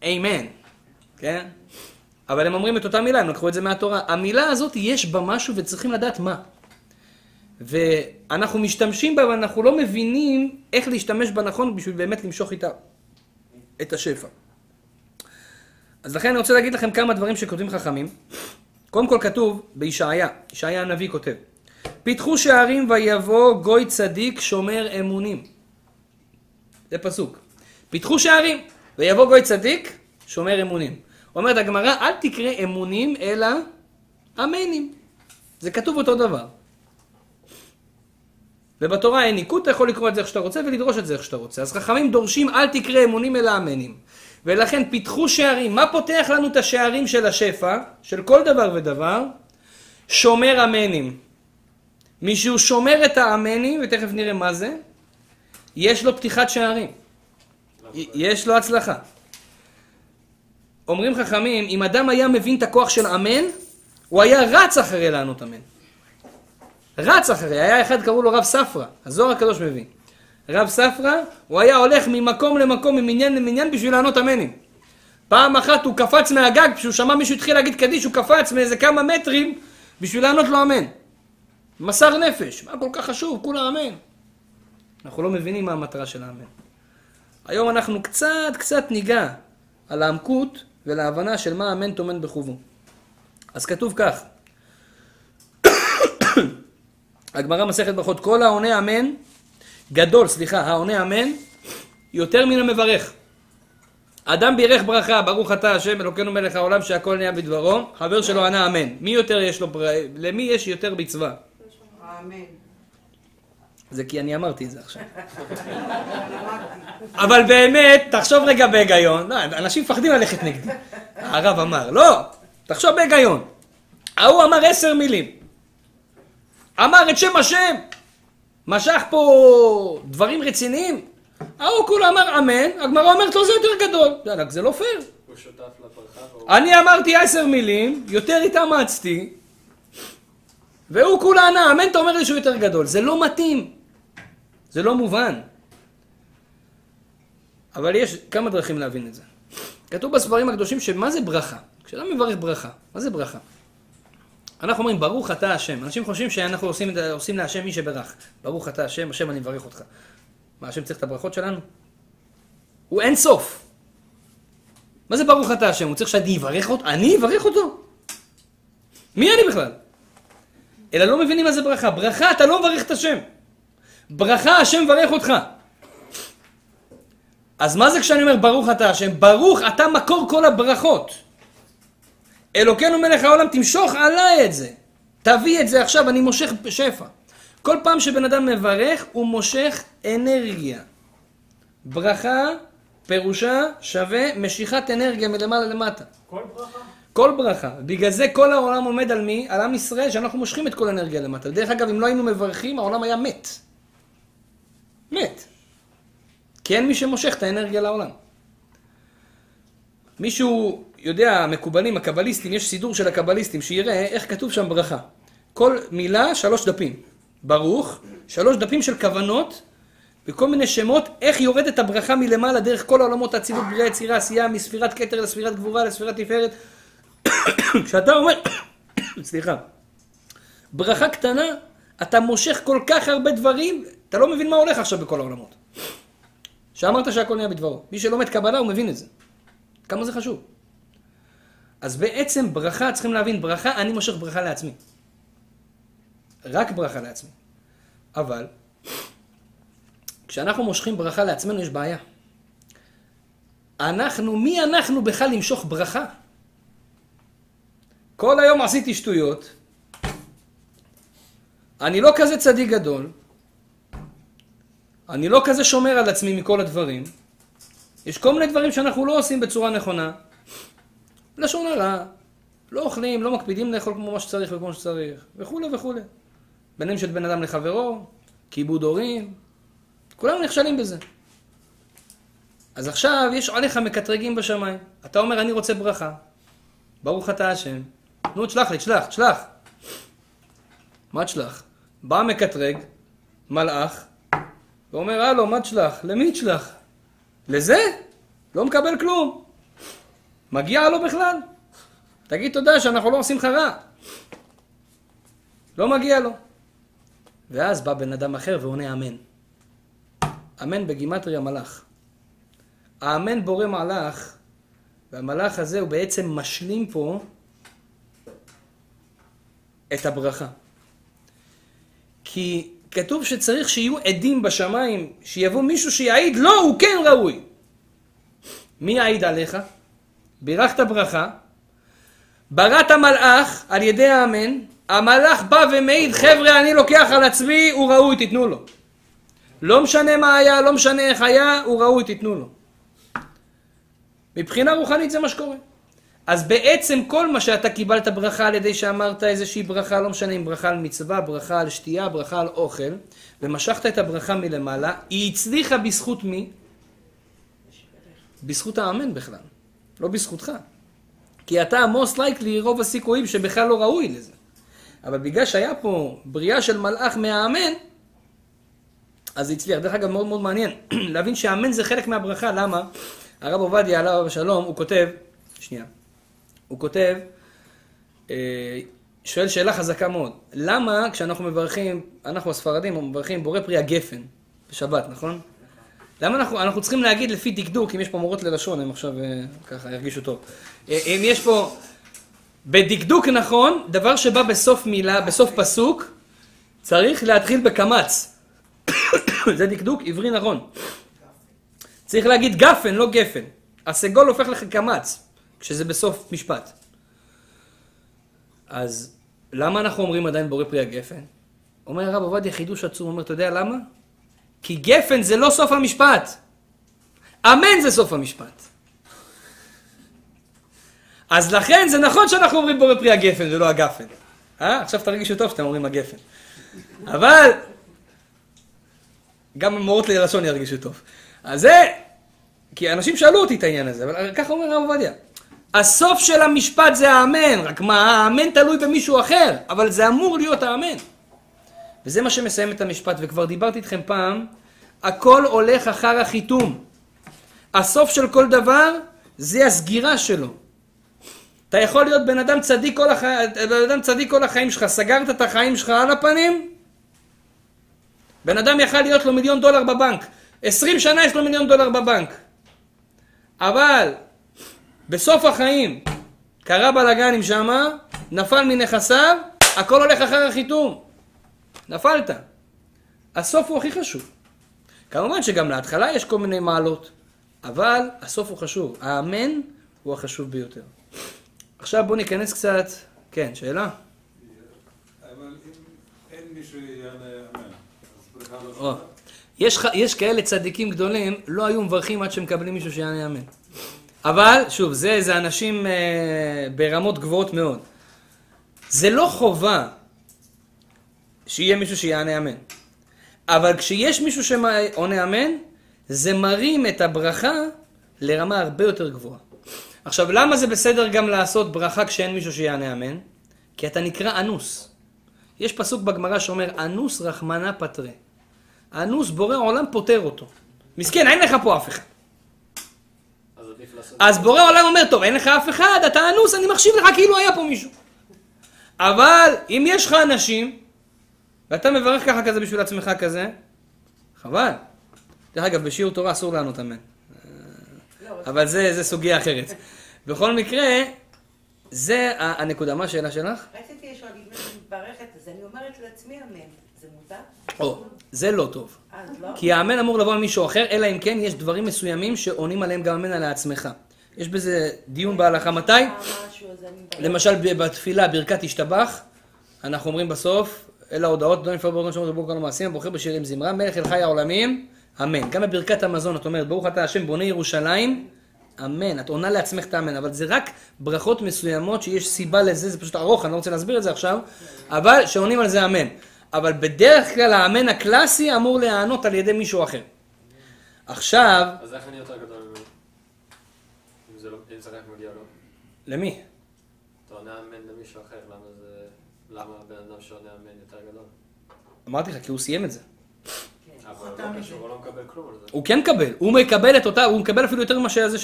אמן, כן? אבל הם אומרים את אותה מילה, הם לקחו את זה מהתורה. המילה הזאת, יש בה משהו וצריכים לדעת מה. ואנחנו משתמשים בה ואנחנו לא מבינים איך להשתמש בה נכון בשביל באמת למשוך איתה את השפע. אז לכן אני רוצה להגיד לכם כמה דברים שכותבים חכמים. קודם כל כתוב בישעיה, ישעיה הנביא כותב, פיתחו שערים ויבוא גוי צדיק שומר אמונים. זה פסוק. פיתחו שערים ויבוא גוי צדיק שומר אמונים. אומרת הגמרא, אל תקרא אמונים אלא אמנים. זה כתוב אותו דבר. ובתורה אין ניקוד, אתה יכול לקרוא את זה איך שאתה רוצה ולדרוש את זה איך שאתה רוצה. אז חכמים דורשים אל תקרא אמונים אלא אמנים. ולכן פיתחו שערים. מה פותח לנו את השערים של השפע, של כל דבר ודבר? שומר אמנים. מישהו שומר את האמנים, ותכף נראה מה זה, יש לו פתיחת שערים. יש לו הצלחה. אומרים חכמים, אם אדם היה מבין את הכוח של אמן, הוא היה רץ אחרי לענות אמן. רץ אחרי, היה אחד קראו לו רב ספרא, הזוהר הקדוש מבין. רב ספרא, הוא היה הולך ממקום למקום, ממניין למניין בשביל לענות אמנים. פעם אחת הוא קפץ מהגג, כשהוא שמע מישהו התחיל להגיד קדיש, הוא קפץ מאיזה כמה מטרים בשביל לענות לו אמן. מסר נפש, מה כל כך חשוב? כולה אמן. אנחנו לא מבינים מה המטרה של האמן. היום אנחנו קצת קצת ניגע על העמקות ולהבנה של מה האמן טומן בחובו. אז כתוב כך, הגמרא מסכת ברכות, כל העונה אמן, גדול, סליחה, העונה אמן, יותר מן המברך. אדם בירך ברכה, ברוך אתה השם אלוקינו מלך העולם שהכל נהיה בדברו, חבר שלו ענה אמן. מי יותר יש לו, למי יש יותר מצווה? אמן. זה כי אני אמרתי את זה עכשיו. אבל באמת, תחשוב רגע בהיגיון, לא, אנשים מפחדים ללכת נגדי. הרב אמר, לא, תחשוב בהיגיון. ההוא אמר עשר מילים. אמר את שם השם. משך פה דברים רציניים. ההוא כולו אמר אמן, הגמרא אומרת לו זה יותר גדול. זה לא פייר. הוא שותף לברכה. אני אמרתי עשר מילים, יותר התאמצתי, והוא כולה ענה, אמן אתה אומר לי שהוא יותר גדול. זה לא מתאים. זה לא מובן. אבל יש כמה דרכים להבין את זה. כתוב בספרים הקדושים שמה זה ברכה? כשאדם מברך ברכה, מה זה ברכה? אנחנו אומרים ברוך אתה השם. אנשים חושבים שאנחנו עושים, עושים להשם מי שברך. ברוך אתה השם, השם אני מברך אותך. מה, השם צריך את הברכות שלנו? הוא אין סוף. מה זה ברוך אתה השם? הוא צריך שאני אברך אותו? אני אברך אותו? מי אני בכלל? אלא לא מבינים מה זה ברכה. ברכה, אתה לא מברך את השם. ברכה, השם מברך אותך. אז מה זה כשאני אומר ברוך אתה השם? ברוך אתה מקור כל הברכות. אלוקינו מלך העולם, תמשוך עליי את זה. תביא את זה עכשיו, אני מושך שפע. כל פעם שבן אדם מברך, הוא מושך אנרגיה. ברכה, פירושה שווה משיכת אנרגיה מלמעלה למטה. כל ברכה? כל ברכה. בגלל זה כל העולם עומד על מי? על עם ישראל, שאנחנו מושכים את כל אנרגיה למטה. דרך אגב, אם לא היינו מברכים, העולם היה מת. מת. כי אין מי שמושך את האנרגיה לעולם. מישהו יודע, המקובלים, הקבליסטים, יש סידור של הקבליסטים, שיראה איך כתוב שם ברכה. כל מילה, שלוש דפים. ברוך, שלוש דפים של כוונות, וכל מיני שמות, איך יורדת הברכה מלמעלה דרך כל העולמות האצילות, בריאה, יצירה, עשייה, מספירת כתר לספירת גבורה, לספירת תפארת. כשאתה אומר, סליחה, ברכה קטנה, אתה מושך כל כך הרבה דברים, אתה לא מבין מה הולך עכשיו בכל העולמות. שאמרת שהכל נהיה בדברו. מי שלומד קבלה הוא מבין את זה. כמה זה חשוב. אז בעצם ברכה, צריכים להבין, ברכה, אני מושך ברכה לעצמי. רק ברכה לעצמי. אבל, כשאנחנו מושכים ברכה לעצמנו יש בעיה. אנחנו, מי אנחנו בכלל למשוך ברכה? כל היום עשיתי שטויות, אני לא כזה צדיק גדול, אני לא כזה שומר על עצמי מכל הדברים, יש כל מיני דברים שאנחנו לא עושים בצורה נכונה. לשון הרע, לא אוכלים, לא מקפידים לאכול כמו מה שצריך וכמו שצריך, וכולי וכולי. ביניהם של בן אדם לחברו, כיבוד הורים, כולנו נכשלים בזה. אז עכשיו יש עליך מקטרגים בשמיים. אתה אומר, אני רוצה ברכה. ברוך אתה השם. נו, תשלח לי, תשלח, תשלח. מה תשלח? בא מקטרג, מלאך, ואומר, הלו, מה תשלח? למי תשלח? לזה? לא מקבל כלום. מגיע לו בכלל? תגיד תודה שאנחנו לא עושים לך רע. לא מגיע לו. ואז בא בן אדם אחר ועונה אמן. אמן בגימטריה מלאך. האמן בורא מלאך, והמלאך הזה הוא בעצם משלים פה את הברכה. כי כתוב שצריך שיהיו עדים בשמיים, שיבוא מישהו שיעיד, לא, הוא כן ראוי. מי יעיד עליך? בירכת ברכה, בראת מלאך על ידי האמן, המלאך בא ומעיד, חבר'ה, אני לוקח על עצמי, הוא ראוי, תיתנו לו. לא משנה מה היה, לא משנה איך היה, הוא ראוי, תיתנו לו. מבחינה רוחנית זה מה שקורה. אז בעצם כל מה שאתה קיבלת ברכה על ידי שאמרת איזושהי ברכה, לא משנה אם ברכה על מצווה, ברכה על שתייה, ברכה על אוכל, ומשכת את הברכה מלמעלה, היא הצליחה בזכות מי? בזכות האמן בכלל, לא בזכותך. כי אתה most likely רוב הסיכויים שבכלל לא ראוי לזה. אבל בגלל שהיה פה בריאה של מלאך מהאמן, אז זה הצליח. דרך אגב, מאוד מאוד מעניין להבין שהאמן זה חלק מהברכה, למה? הרב עובדיה, עליו השלום, הוא כותב, שנייה, הוא כותב, אה, שואל שאלה חזקה מאוד, למה כשאנחנו מברכים, אנחנו הספרדים מברכים בורא פרי הגפן בשבת, נכון? למה אנחנו, אנחנו צריכים להגיד לפי דקדוק, אם יש פה מורות ללשון, הם עכשיו אה, ככה ירגישו טוב. אה, אם יש פה, בדקדוק נכון, דבר שבא בסוף מילה, בסוף פסוק, צריך להתחיל בקמץ. זה דקדוק עברי נכון. צריך להגיד גפן, לא גפן. הסגול הופך לך קמץ, כשזה בסוף משפט. אז למה אנחנו אומרים עדיין בורא פרי הגפן? אומר הרב עובדיה חידוש עצום, אומר, אתה יודע למה? כי גפן זה לא סוף המשפט. אמן זה סוף המשפט. אז לכן זה נכון שאנחנו אומרים בורא פרי הגפן ולא הגפן. אה? עכשיו תרגישו טוב שאתם אומרים הגפן. אבל גם המורות ללשון ירגישו טוב. אז זה, כי אנשים שאלו אותי את העניין הזה, אבל ככה אומר הרב עובדיה. הסוף של המשפט זה האמן, רק מה, האמן תלוי במישהו אחר, אבל זה אמור להיות האמן. וזה מה שמסיים את המשפט, וכבר דיברתי איתכם פעם, הכל הולך אחר החיתום. הסוף של כל דבר זה הסגירה שלו. אתה יכול להיות בן אדם צדיק כל, הח... בן אדם צדיק כל החיים שלך, סגרת את החיים שלך על הפנים, בן אדם יכל להיות לו מיליון דולר בבנק, עשרים שנה יש לו מיליון דולר בבנק. אבל בסוף החיים קרה בלאגן עם שמה, נפל מנכסיו, הכל הולך אחר החיתום. נפלת. הסוף הוא הכי חשוב. כמובן שגם להתחלה יש כל מיני מעלות, אבל הסוף הוא חשוב. האמן הוא החשוב ביותר. עכשיו בואו ניכנס קצת, כן, שאלה? אבל אם אין מישהו יענה אמן, לא יש כאלה צדיקים גדולים, לא היו מברכים עד שמקבלים מישהו שיענה אמן. אבל, שוב, זה, זה אנשים אה, ברמות גבוהות מאוד. זה לא חובה שיהיה מישהו שיענה אמן. אבל כשיש מישהו שעונה אמן, זה מרים את הברכה לרמה הרבה יותר גבוהה. עכשיו, למה זה בסדר גם לעשות ברכה כשאין מישהו שיענה אמן? כי אתה נקרא אנוס. יש פסוק בגמרא שאומר, אנוס רחמנא פטרי. האנוס בורא עולם פוטר אותו. מסכן, אין לך פה אף אחד. אז. אז בורא עולם אומר, טוב, אין לך אף אחד, אתה אנוס, אני מחשיב לך כאילו היה פה מישהו. אבל אם יש לך אנשים, ואתה מברך ככה כזה בשביל עצמך כזה, חבל. דרך אגב, בשיעור תורה אסור לענות אמן. אבל זה, זה סוגיה אחרת. בכל מקרה, זה הנקודה. מה השאלה שלך? רציתי לשאול, אם אני מתברכת, זה אני אומרת לעצמי אמן. זה מותר? או, זה לא טוב. כי האמן אמור לבוא ממישהו אחר, אלא אם כן יש דברים מסוימים שעונים עליהם גם אמן על עצמך. יש בזה דיון בהלכה מתי? למשל בתפילה ברכת השתבח, אנחנו אומרים בסוף, אלה ההודעות, לא נפעל באורגן שמות ובור כל המעשים, הבוחר בשירים זמרה, מלך אל חי העולמים, אמן. גם בברכת המזון את אומרת, ברוך אתה השם בונה ירושלים, אמן. את עונה לעצמך את האמן, אבל זה רק ברכות מסוימות שיש סיבה לזה, זה פשוט ארוך, אני לא רוצה להסביר את זה עכשיו, אבל שעונים על זה אמן. אבל בדרך כלל האמן הקלאסי אמור להיענות על ידי מישהו אחר. עכשיו, אז איך אני יותר גדול ממנו? אם זה לא- אם זה רק מגיע לו. למי? אתה עונה אמן למישהו אחר, למה זה... למה הבן אדם שעונה אמן יותר גדול? אמרתי לך, כי הוא סיים את זה. אבל לא הוא לא מקבל כלום על זה. הוא כן מקבל, הוא מקבל את אותה, הוא מקבל אפילו יותר ממה שזה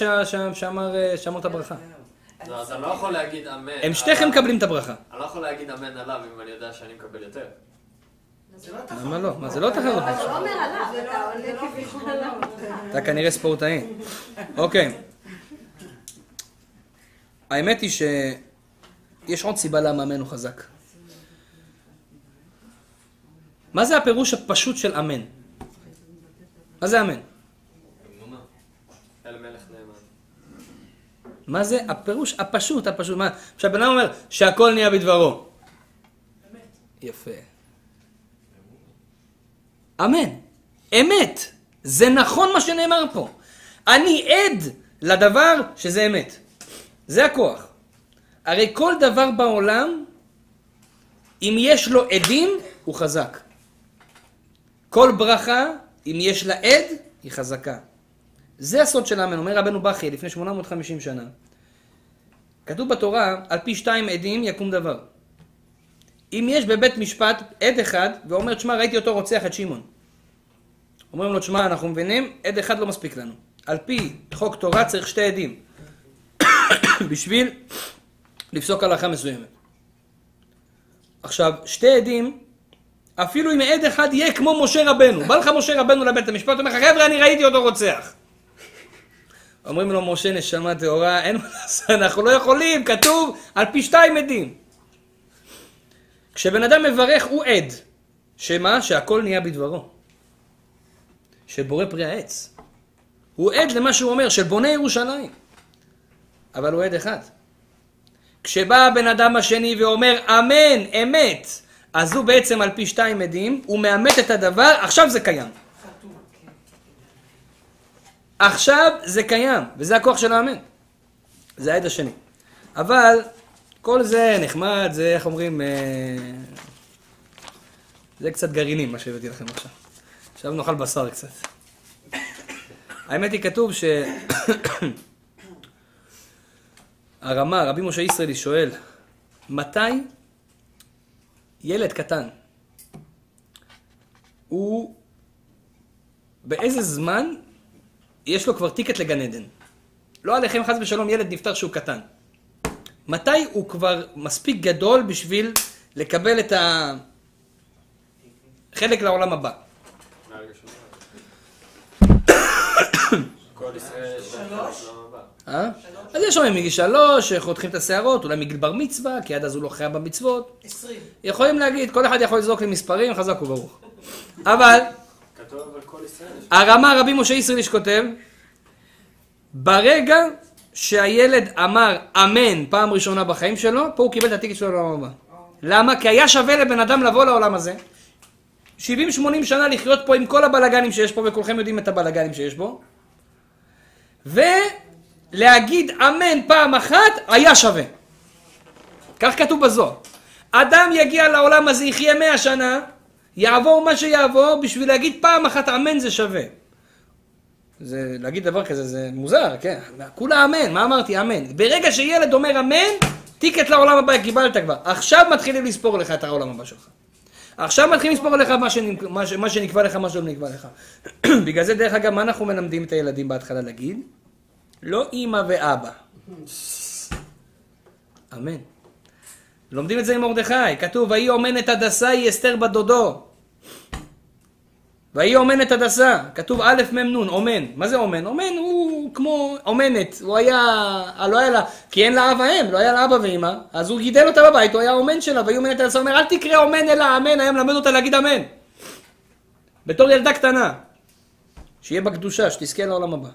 שאמר אה, את הברכה. לא, אז אני לא יכול להגיד אמן. הם שתיכם. מקבלים את הברכה. אני לא יכול להגיד אמן עליו אם אני יודע שאני מקבל יותר. למה לא? מה זה לא תחרות? אתה לא אומר עליו, אתה עונה כביכול עליו. אתה כנראה ספורטאי. אוקיי. האמת היא שיש עוד סיבה למה אמן הוא חזק. מה זה הפירוש הפשוט של אמן? מה זה אמן? מה זה הפירוש הפשוט, הפשוט? מה? עכשיו בן אדם אומר שהכל נהיה בדברו. יפה. אמן. אמת. זה נכון מה שנאמר פה. אני עד לדבר שזה אמת. זה הכוח. הרי כל דבר בעולם, אם יש לו עדים, הוא חזק. כל ברכה, אם יש לה עד, היא חזקה. זה הסוד של האמן, אומר רבנו בכי לפני 850 שנה. כתוב בתורה, על פי שתיים עדים יקום דבר. אם יש בבית משפט עד אחד, ואומר, תשמע, ראיתי אותו רוצח את שמעון. אומרים לו, תשמע, אנחנו מבינים, עד אחד לא מספיק לנו. על פי חוק תורה צריך שתי עדים. בשביל לפסוק הלכה מסוימת. עכשיו, שתי עדים, אפילו אם עד אחד יהיה כמו משה רבנו. בא לך משה רבנו לבית המשפט, אומר לך, חבר'ה, אני ראיתי אותו רוצח. אומרים לו, משה נשמה טהורה, אין מה לעשות, אנחנו לא יכולים, כתוב על פי שתיים עדים. כשבן אדם מברך הוא עד, שמה? שהכל נהיה בדברו. של בורא פרי העץ. הוא עד למה שהוא אומר, של בונה ירושלים. אבל הוא עד אחד. כשבא הבן אדם השני ואומר אמן, אמת, אז הוא בעצם על פי שתיים עדים, הוא מאמת את הדבר, עכשיו זה קיים. עכשיו זה קיים, וזה הכוח של האמן. זה העד השני. אבל כל זה נחמד, זה איך אומרים, אה, זה קצת גרעינים מה שהבאתי לכם עכשיו. עכשיו נאכל בשר קצת. האמת היא כתוב ש... הרמה, רבי משה ישראלי שואל, מתי ילד קטן, הוא, באיזה זמן יש לו כבר טיקט לגן עדן? לא עליכם חס ושלום ילד נפטר שהוא קטן. מתי הוא כבר מספיק גדול בשביל לקבל את החלק לעולם הבא? אה? אז יש אומרים מגיל שלוש, חותכים את השערות, אולי מגיל בר מצווה, כי עד אז הוא לא חייב במצוות. עשרים. יכולים להגיד, כל אחד יכול לזרוק לי מספרים, חזק וברוך. אבל כתוב אבל כל ישראל יש הרמה רבי משה ישראליש כותב, ברגע שהילד אמר אמן פעם ראשונה בחיים שלו, פה הוא קיבל את הטיקט שלו לעולם הבא. למה? כי היה שווה לבן אדם לבוא לעולם הזה, 70-80 שנה לחיות פה עם כל הבלגנים שיש פה, וכולכם יודעים את הבלגנים שיש פה, ולהגיד אמן פעם אחת, היה שווה. כך כתוב בזוהר. אדם יגיע לעולם הזה, יחיה 100 שנה, יעבור מה שיעבור, בשביל להגיד פעם אחת אמן זה שווה. זה, להגיד דבר כזה זה מוזר, כן? כולה אמן, מה אמרתי? אמן. ברגע שילד אומר אמן, טיקט לעולם הבא קיבלת כבר. עכשיו מתחילים לספור לך את העולם הבא שלך. עכשיו מתחילים לספור לך מה, שנק... מה, ש... מה שנקבע לך, מה שלא נקבע לך. בגלל זה, דרך אגב, מה אנחנו מלמדים את הילדים בהתחלה להגיד? לא אימא ואבא. אמן. לומדים את זה עם מרדכי, כתוב, ויהי אומנת הדסה היא אסתר בת דודו. ויהי אומנת הדסה, כתוב א' מ' נ', אומן. מה זה אומן? אומן הוא כמו אומנת, הוא היה, לא היה לה, כי אין לה אב ואם, לא היה לה אבא ואמא, אז הוא גידל אותה בבית, הוא היה אומן שלה, ויהי אומנת הדסה, אומר, אל תקרא אומן אלא אמן, היה מלמד אותה להגיד אמן. בתור ילדה קטנה. שיהיה בקדושה, שתזכה לעולם הבא.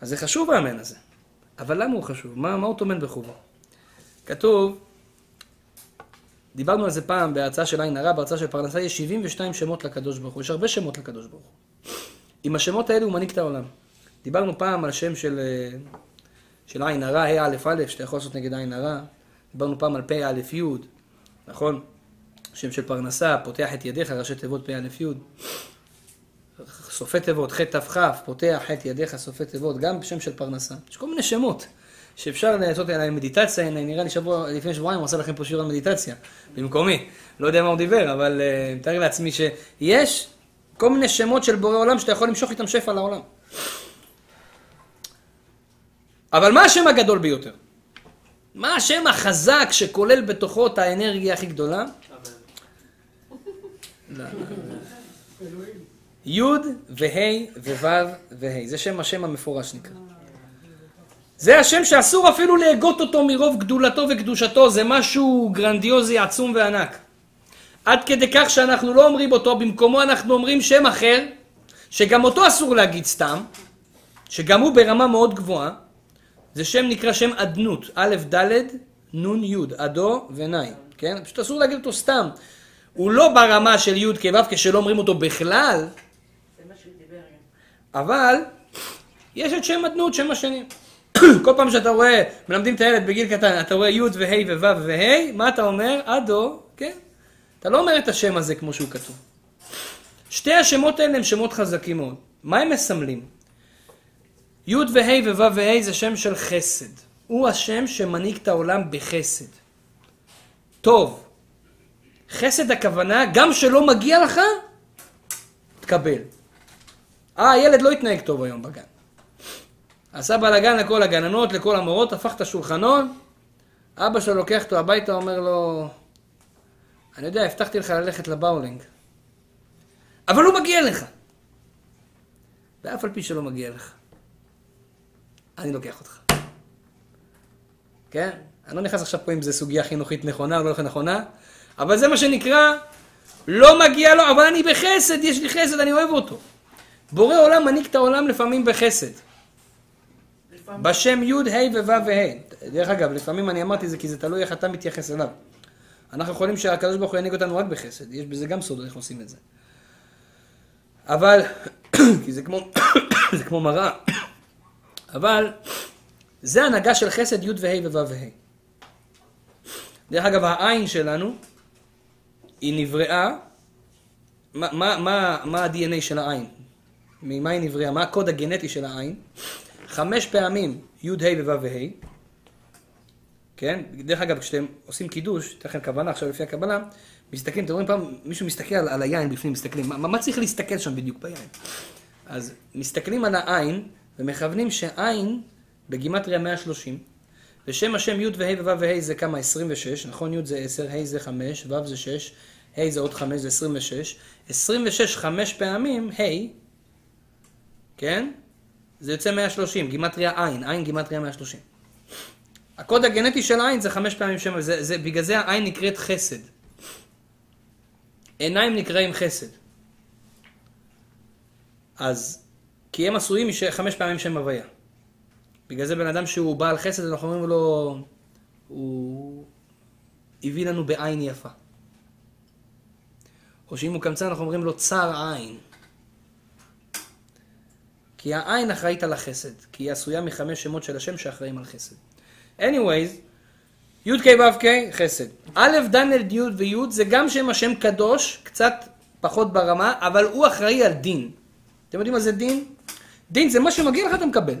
אז זה חשוב האמן הזה. אבל למה הוא חשוב? מה, מה הוא טומן בחובו? כתוב, דיברנו על זה פעם בהרצאה של עין הרע, בהרצאה של פרנסה, יש 72 שמות לקדוש ברוך הוא, יש הרבה שמות לקדוש ברוך הוא. עם השמות האלה הוא מנהיג את העולם. דיברנו פעם על שם של, אה, של עין הרע, ה' א' א', שאתה יכול לעשות נגד עין הרע. דיברנו פעם על פ' א' י', נכון? שם של פרנסה, פותח את ידיך, ראשי תיבות פ' א' י'. סופי תיבות, ח' ת' כ', פותח ח' ידיך, סופי תיבות, גם שם של פרנסה. יש כל מיני שמות שאפשר לעשות עליהם מדיטציה, הנה, נראה לי שבוע, לפני שבועיים הוא עשה לכם פה שיעור על מדיטציה, במקומי. לא יודע מה הוא דיבר, אבל uh, מתאר לעצמי שיש כל מיני שמות של בורא עולם שאתה יכול למשוך איתם שפע לעולם. אבל מה השם הגדול ביותר? מה השם החזק שכולל בתוכו את האנרגיה הכי גדולה? לא, לא, לא. י' וה' וו' וה', זה שם השם המפורש נקרא. זה השם שאסור אפילו להגות אותו מרוב גדולתו וקדושתו, זה משהו גרנדיוזי, עצום וענק. עד כדי כך שאנחנו לא אומרים אותו, במקומו אנחנו אומרים שם אחר, שגם אותו אסור להגיד סתם, שגם הוא ברמה מאוד גבוהה, זה שם נקרא שם אדנות, א' ד' נ' י', אדו ונאי, כן? פשוט אסור להגיד אותו סתם. הוא לא ברמה של י' כו' כשלא אומרים אותו בכלל, אבל יש את שם אדנות, שם השני. כל פעם שאתה רואה, מלמדים את הילד בגיל קטן, אתה רואה י' וה' וו' וה', מה אתה אומר? אדו, כן? אתה לא אומר את השם הזה כמו שהוא כתוב. שתי השמות האלה הם שמות חזקים מאוד. מה הם מסמלים? י' וה' וו' וה' זה שם של חסד. הוא השם שמנהיג את העולם בחסד. טוב. חסד הכוונה, גם שלא מגיע לך, תקבל. אה, הילד לא התנהג טוב היום בגן. עשה בלאגן לכל הגננות, לכל המורות, הפך את השולחנון, אבא שלו לוקח אותו הביתה, אומר לו, אני יודע, הבטחתי לך ללכת לבאולינג, אבל הוא מגיע לך. ואף על פי שלא מגיע לך, אני לוקח אותך. כן? אני לא נכנס עכשיו פה אם זו סוגיה חינוכית נכונה או לא נכונה, אבל זה מה שנקרא, לא מגיע לו, אבל אני בחסד, יש לי חסד, אני אוהב אותו. בורא עולם מנהיג את העולם לפעמים בחסד. בשם י', ה' וו' וה'. דרך אגב, לפעמים אני אמרתי זה כי זה תלוי איך אתה מתייחס אליו. אנחנו יכולים שהקדוש ברוך הוא ינהיג אותנו רק בחסד, יש בזה גם סוד איך עושים את זה. אבל, כי זה כמו, זה כמו מראה, אבל זה הנהגה של חסד י' וה' וו' וה'. דרך אגב, העין שלנו, היא נבראה, מה, מה, מה, מה ה-DNA של העין? ממה היא נבראה? מה הקוד הגנטי של העין? חמש פעמים י', ה' וו' וה', כן? דרך אגב, כשאתם עושים קידוש, אתן לכם כוונה עכשיו לפי הקבלה, מסתכלים, אתם רואים פעם, מישהו מסתכל על, על היין בפנים, מסתכלים, מה, מה צריך להסתכל שם בדיוק ביין? אז מסתכלים על העין ומכוונים שעין בגימטריה 130, ושם השם י' וה' וו' וה' זה כמה? 26, נכון? י' זה 10, ה' זה 5, ו' זה 6, ה' זה עוד 5, זה 26. 26 חמש פעמים, ה', כן? זה יוצא 130, גימטריה עין, עין גימטריה 130. הקוד הגנטי של העין זה חמש פעמים שם, זה, זה, בגלל זה העין נקראת חסד. עיניים נקראים חסד. אז, כי הם עשויים חמש פעמים שם הוויה. בגלל זה בן אדם שהוא בעל חסד, אנחנו אומרים לו, הוא הביא לנו בעין יפה. או שאם הוא קמצן, אנחנו אומרים לו צר עין. כי העין אחראית על החסד, כי היא עשויה מחמש שמות של השם שאחראים על חסד. anyways, י' כ' ו' כ' חסד. א' ד' י' וי' זה גם שם השם קדוש, קצת פחות ברמה, אבל הוא אחראי על דין. אתם יודעים מה זה דין? דין זה מה שמגיע לך אתה מקבל.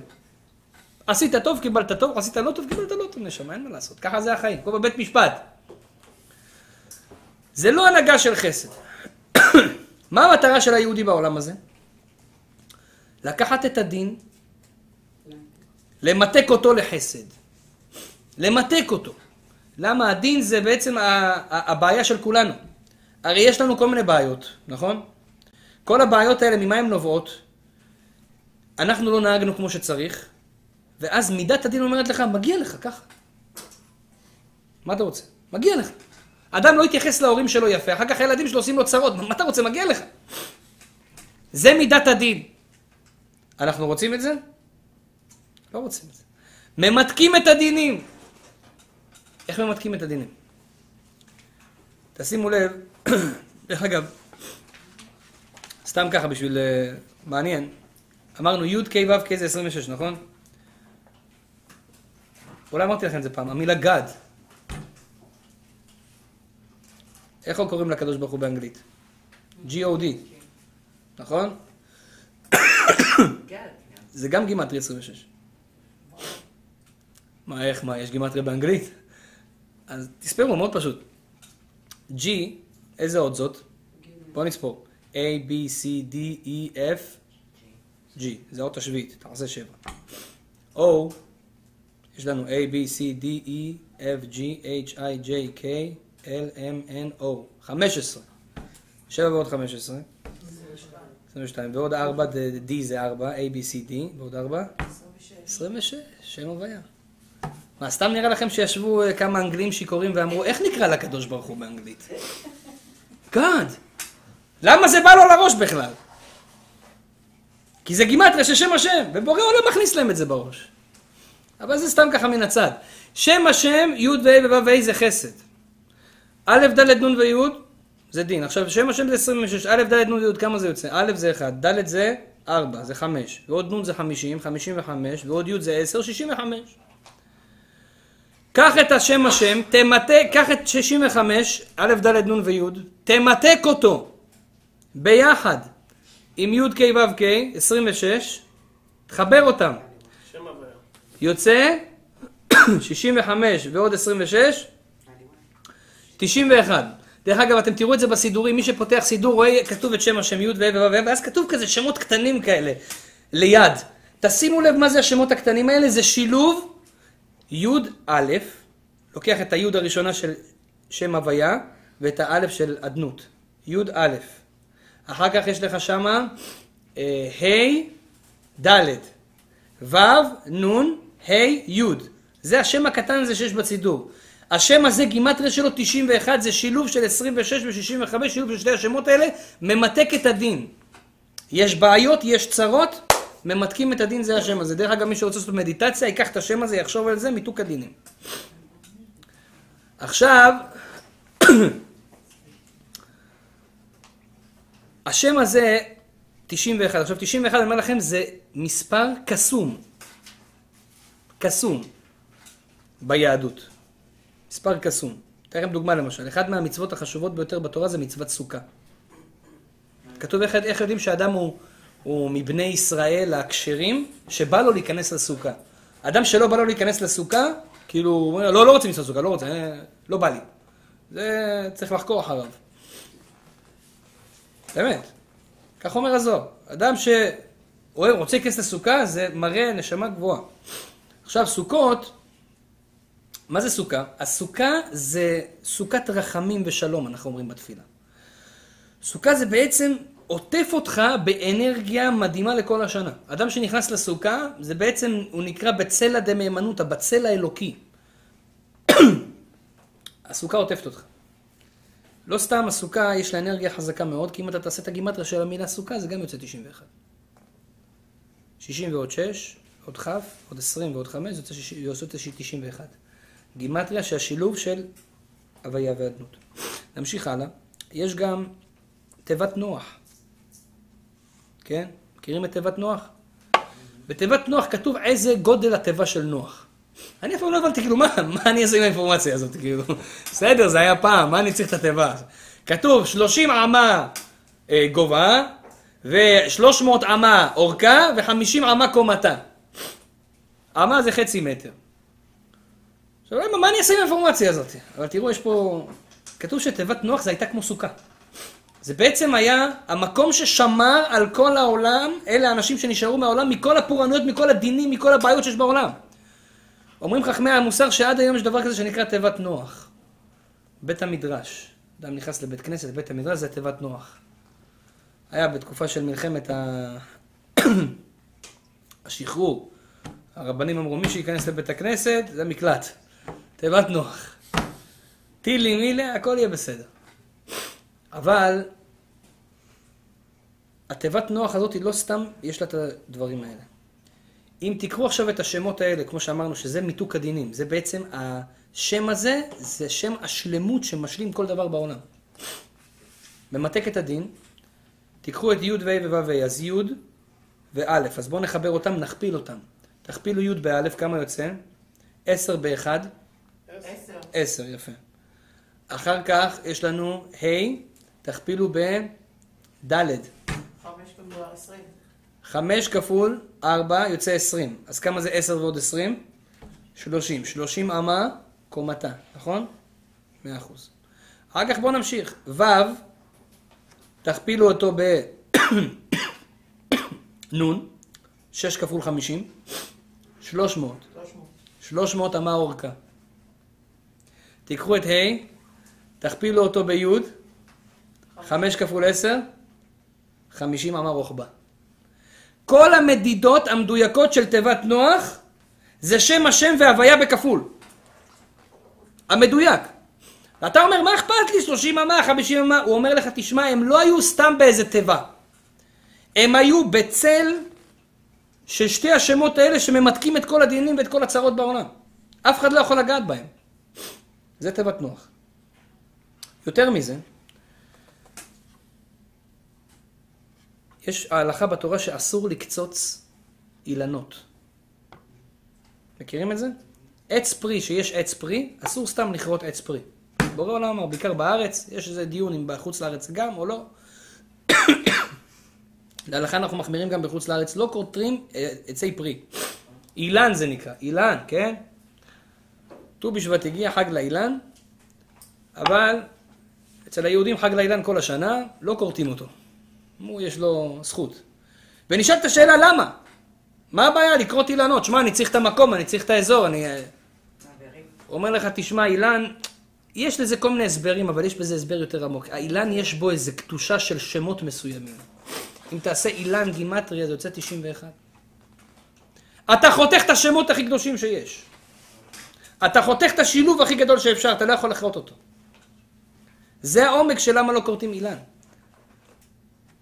עשית טוב, קיבלת טוב, עשית לא טוב, קיבלת לא טוב, נשמה, אין מה לעשות. ככה זה החיים, כמו בבית משפט. זה לא הנהגה של חסד. מה המטרה של היהודי בעולם הזה? לקחת את הדין, למתק אותו לחסד. למתק אותו. למה? הדין זה בעצם הבעיה של כולנו. הרי יש לנו כל מיני בעיות, נכון? כל הבעיות האלה, ממה הן נובעות? אנחנו לא נהגנו כמו שצריך, ואז מידת הדין אומרת לך, מגיע לך ככה. מה אתה רוצה? מגיע לך. אדם לא התייחס להורים שלו יפה, אחר כך הילדים שלו עושים לו צרות, מה אתה רוצה? מגיע לך. זה מידת הדין. אנחנו רוצים את זה? לא רוצים את זה. ממתקים את הדינים. איך ממתקים את הדינים? תשימו לב, דרך אגב, סתם ככה בשביל uh, מעניין, אמרנו י' ק' ו' ק' זה 26, נכון? אולי אמרתי לכם את זה פעם, המילה גד. איך לא קוראים לקדוש ברוך הוא באנגלית? G-O-D, נכון? זה גם גימטרי 26. מה, איך, מה, יש גימטריה באנגלית? אז תספרו, מאוד פשוט. G, איזה אות זאת? בואו נספור. A, B, C, D, E, F, G. זה האות השביעית, תעשה שבע. O, יש לנו A, B, C, D, E, F, G, H, I, J, K, L, M, N, O. 15. 7 ועוד 15. 22. ועוד 4, D זה 4, A, B, C, D. ועוד 4? 26. שם הוויה. מה, סתם נראה לכם שישבו אה, כמה אנגלים שיכורים ואמרו, איך נקרא לקדוש ברוך הוא באנגלית? גאד. למה זה בא לו לראש בכלל? כי זה גימטריה של שם השם, ובורא עולם מכניס להם את זה בראש. אבל זה סתם ככה מן הצד. שם השם, י' וה' וו' זה חסד. א', ד', נ' וי' זה דין. עכשיו, שם השם זה 26, א', ד', נ' וי', כמה זה יוצא? א' זה 1, ד' זה 4, זה 5, ועוד נ' זה 50, 55, ועוד י' זה 10, 65. קח את השם השם, תמתק, קח את 65, א', ד', נ' וי', תמתק אותו ביחד עם י', ק', ו', ק', 26, תחבר אותם. יוצא 65 ועוד 26, 91. דרך אגב, אתם תראו את זה בסידורים, מי שפותח סידור רואה כתוב את שם השם י' ו' ו' ואז כתוב כזה שמות קטנים כאלה ליד. תשימו לב מה זה השמות הקטנים האלה, זה שילוב י' לוקח את הי' הראשונה של שם הוויה ואת האלף של אדנות. י' א'. אחר כך יש לך שמה אה, ה' ד', ו', נ', ה', י'. זה השם הקטן הזה שיש בצידור. השם הזה, גימטריה שלו 91, זה שילוב של 26 ו-65, שילוב של שתי השמות האלה, ממתק את הדין. יש בעיות, יש צרות, ממתקים את הדין, זה השם הזה. דרך אגב, מי שרוצה לעשות מדיטציה, ייקח את השם הזה, יחשוב על זה, מיתוק הדינים. עכשיו, השם הזה, 91. עכשיו, 91, אני אומר לכם, זה מספר קסום. קסום. ביהדות. מספר קסום. אתן לכם דוגמה למשל. אחת מהמצוות החשובות ביותר בתורה זה מצוות סוכה. כתוב איך, איך יודעים שאדם הוא, הוא מבני ישראל הכשרים, שבא לו להיכנס לסוכה. אדם שלא בא לו להיכנס לסוכה, כאילו, לא, לא רוצה לנסוע סוכה, לא רוצה, אה, לא בא לי. זה צריך לחקור אחריו. באמת. כך אומר הזוהר. אדם שאוהב, רוצה להיכנס לסוכה, זה מראה נשמה גבוהה. עכשיו, סוכות, מה זה סוכה? הסוכה זה סוכת רחמים ושלום, אנחנו אומרים בתפילה. סוכה זה בעצם עוטף אותך באנרגיה מדהימה לכל השנה. אדם שנכנס לסוכה, זה בעצם, הוא נקרא בצלע דמהימנותא, בצל האלוקי. הסוכה עוטפת אותך. לא סתם הסוכה יש לה אנרגיה חזקה מאוד, כי אם אתה תעשה את הגימטריה של המילה סוכה, זה גם יוצא 91. 60 ועוד 6, עוד כ', עוד 20 ועוד 5, זה יוצא 91. גימטריה שהשילוב של הוויה ואדנות. נמשיך הלאה. יש גם תיבת נוח. כן? מכירים את תיבת נוח? בתיבת נוח כתוב איזה גודל התיבה של נוח. אני אף פעם לא הבנתי, כאילו, מה, מה אני אעשה עם האינפורמציה הזאת, כאילו, בסדר, זה היה פעם, מה אני צריך את התיבה? כתוב 30 אמה אה, גובה, ו-300 אמה אורכה, ו-50 אמה קומתה. אמה זה חצי מטר. עכשיו, מה אני אעשה עם האינפורמציה הזאת? אבל תראו, יש פה... כתוב שתיבת נוח זה הייתה כמו סוכה. זה בעצם היה המקום ששמר על כל העולם, אלה האנשים שנשארו מהעולם, מכל הפורענויות, מכל הדינים, מכל הבעיות שיש בעולם. אומרים חכמי המוסר שעד היום יש דבר כזה שנקרא תיבת נוח. בית המדרש. אדם נכנס לבית כנסת, לבית המדרש, זה תיבת נוח. היה בתקופה של מלחמת ה... השחרור. הרבנים אמרו, מי שייכנס לבית הכנסת, זה מקלט. תיבת נוח. טילי מילה, הכל יהיה בסדר. אבל התיבת נוח הזאת היא לא סתם, יש לה את הדברים האלה. אם תקראו עכשיו את השמות האלה, כמו שאמרנו, שזה מיתוק הדינים, זה בעצם, השם הזה, זה שם השלמות שמשלים כל דבר בעולם. ממתק את הדין, תיקחו את י' וה' וו' אז י' וא', אז בואו נחבר אותם, נכפיל אותם. תכפילו י' באלף, כמה יוצא? עשר באחד? עשר. עשר, יפה. אחר כך יש לנו ה', תכפילו בד'. חמש כפול עשרים. חמש כפול ארבע יוצא עשרים. אז כמה זה עשר ועוד עשרים? שלושים. שלושים אמה קומתה, נכון? מאה אחוז. אחר כך בואו נמשיך. ו', תכפילו אותו בנ', שש כפול חמישים, שלוש מאות. שלוש מאות. שלוש מאות אמה אורכה. תיקחו את ה', תכפילו אותו בי', חמש כפול עשר, חמישים אמה רוחבה. כל המדידות המדויקות של תיבת נוח זה שם השם והוויה בכפול. המדויק. ואתה אומר, מה אכפת לי? 30 אמה, 50 אמה? הוא אומר לך, תשמע, הם לא היו סתם באיזה תיבה. הם היו בצל של שתי השמות האלה שממתקים את כל הדינים ואת כל הצרות בעולם. אף אחד לא יכול לגעת בהם. זה תיבת נוח. יותר מזה, יש ההלכה בתורה שאסור לקצוץ אילנות. מכירים את זה? עץ פרי, שיש עץ פרי, אסור סתם לכרות עץ פרי. בורא עולם אמר, בעיקר בארץ, יש איזה דיון אם בחוץ לארץ גם או לא. להלכה אנחנו מחמירים גם בחוץ לארץ, לא כותרים אה, עצי פרי. אילן זה נקרא, אילן, כן? ט"ו בשבט הגיע חג לאילן, אבל אצל היהודים חג לאילן כל השנה, לא כורתים אותו. אמרו, יש לו זכות. ונשאלת השאלה למה? מה הבעיה לקרות אילנות? שמע, אני צריך את המקום, אני צריך את האזור, אני... אומר לך, תשמע, אילן, יש לזה כל מיני הסברים, אבל יש בזה הסבר יותר עמוק. האילן יש בו איזו קדושה של שמות מסוימים. אם תעשה אילן גימטריה, זה יוצא 91. אתה חותך את השמות הכי קדושים שיש. אתה חותך את השילוב הכי גדול שאפשר, אתה לא יכול לכרות אותו. זה העומק של למה לא כורתים אילן.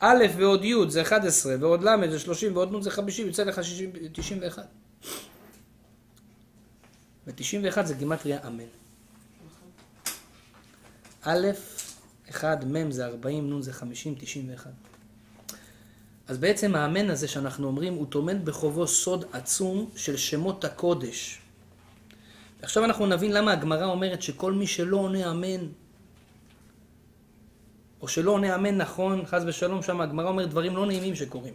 א' ועוד י' זה 11, ועוד ל' זה 30, ועוד נ' זה 50, יוצא לך 60, 91. ו-91 זה גימטריה אמן. א', 1, מ' זה 40, נ' זה 50, 91. אז בעצם האמן הזה שאנחנו אומרים, הוא טומן בחובו סוד עצום של שמות הקודש. עכשיו אנחנו נבין למה הגמרא אומרת שכל מי שלא עונה אמן, או שלא עונה אמן נכון, חס ושלום, שם הגמרא אומרת דברים לא נעימים שקורים.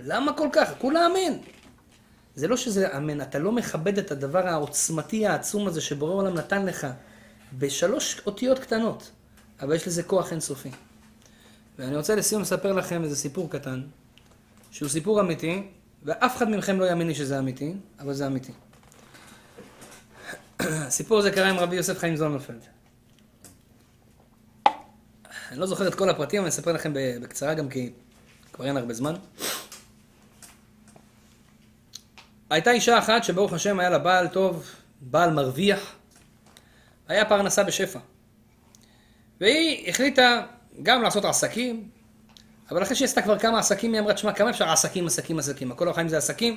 למה כל כך? כולה אמן. זה לא שזה אמן, אתה לא מכבד את הדבר העוצמתי העצום הזה שבורא עולם נתן לך בשלוש אותיות קטנות, אבל יש לזה כוח אינסופי. ואני רוצה לסיום לספר לכם איזה סיפור קטן, שהוא סיפור אמיתי, ואף אחד מכם לא יאמין לי שזה אמיתי, אבל זה אמיתי. הסיפור הזה קרה עם רבי יוסף חיים זוננפלד. אני לא זוכר את כל הפרטים, אני אספר לכם בקצרה גם כי כבר אין הרבה זמן. הייתה אישה אחת שברוך השם היה לה בעל טוב, בעל מרוויח, היה פרנסה בשפע. והיא החליטה גם לעשות עסקים, אבל אחרי שהיא עשתה כבר כמה עסקים, היא אמרה, תשמע, כמה אפשר עסקים, עסקים, עסקים? הכל החיים זה עסקים.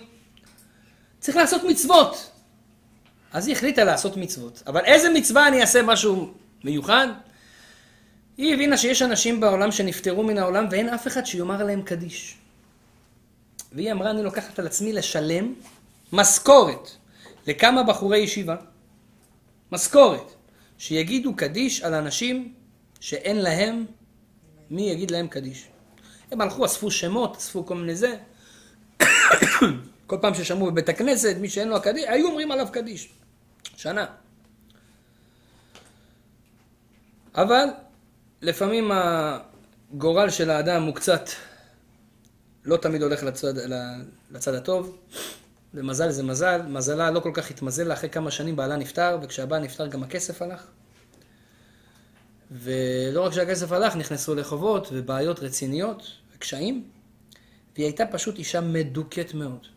צריך לעשות מצוות. אז היא החליטה לעשות מצוות. אבל איזה מצווה אני אעשה משהו מיוחד? היא הבינה שיש אנשים בעולם שנפטרו מן העולם ואין אף אחד שיאמר להם קדיש. והיא אמרה, אני לוקחת על עצמי לשלם משכורת לכמה בחורי ישיבה, משכורת, שיגידו קדיש על אנשים שאין להם מי יגיד להם קדיש. הם הלכו, אספו שמות, אספו כל מיני זה. כל פעם ששמעו בבית הכנסת, מי שאין לו הקדיש, היו אומרים עליו קדיש. שנה. אבל לפעמים הגורל של האדם הוא קצת לא תמיד הולך לצד, לצד הטוב. ומזל זה מזל, מזלה לא כל כך התמזל לה, אחרי כמה שנים בעלה נפטר, וכשהבעל נפטר גם הכסף הלך. ולא רק שהכסף הלך, נכנסו לחובות ובעיות רציניות וקשיים, והיא הייתה פשוט אישה מדוכאת מאוד.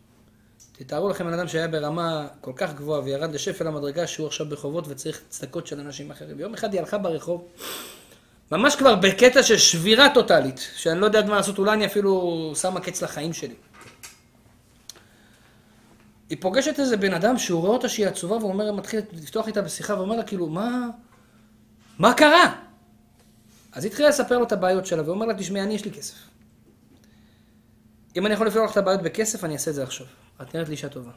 תתארו לכם בן אדם שהיה ברמה כל כך גבוהה וירד לשפל המדרגה שהוא עכשיו בחובות וצריך צדקות של אנשים אחרים. ויום אחד היא הלכה ברחוב, ממש כבר בקטע של שבירה טוטאלית, שאני לא יודעת מה לעשות, אולי אני אפילו שמה קץ לחיים שלי. היא פוגשת איזה בן אדם שהוא רואה אותה שהיא עצובה והוא אומר, מתחיל לפתוח איתה בשיחה ואומר לה כאילו, מה, מה קרה? אז היא התחילה לספר לו את הבעיות שלה ואומר לה, תשמעי, אני יש לי כסף. אם אני יכול לפתור לך את הבעיות בכסף, אני אעשה את זה עכשיו. את נראית לי אישה טובה.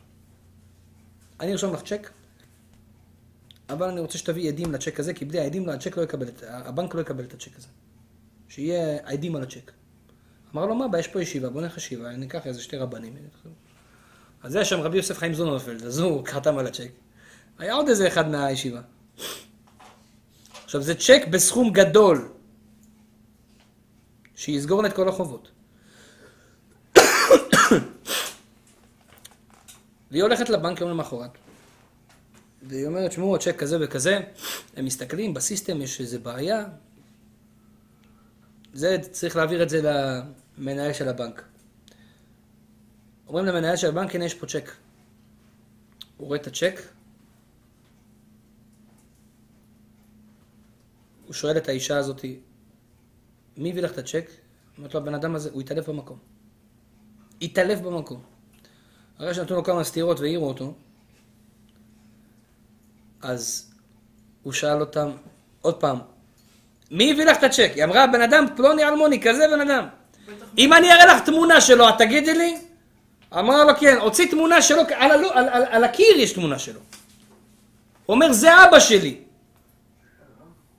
אני ארשום לך צ'ק, אבל אני רוצה שתביא עדים לצ'ק הזה, כי בלי העדים הצ'ק לא יקבל, הבנק לא יקבל את הצ'ק הזה. שיהיה עדים על הצ'ק. אמר לו, מה הבעיה, יש פה ישיבה, בוא נלך ישיבה, ניקח איזה שתי רבנים. אז היה שם רבי יוסף חיים זונרפלד, אז הוא חתם על הצ'ק. היה עוד איזה אחד מהישיבה. עכשיו, זה צ'ק בסכום גדול, שיסגור לה את כל החובות. והיא הולכת לבנק יום למחרת, והיא אומרת, שמעו, הצ'ק כזה וכזה, הם מסתכלים, בסיסטם יש איזה בעיה, זה, צריך להעביר את זה למנהל של הבנק. אומרים למנהל של הבנק, הנה יש פה צ'ק. הוא רואה את הצ'ק, הוא שואל את האישה הזאת, מי הביא לך את הצ'ק? אומרת לו, הבן אדם הזה, הוא התעלף במקום. התעלף במקום. אחרי שנתנו לו כמה סטירות והעירו אותו, אז הוא שאל אותם, עוד פעם, מי הביא לך את הצ'ק? היא אמרה, בן אדם פלוני אלמוני, כזה בן אדם. אם אני אראה לך תמונה שלו, את תגידי לי? אמר לו, כן, הוציא תמונה שלו, על, על, על, על, על הקיר יש תמונה שלו. הוא אומר, זה אבא שלי.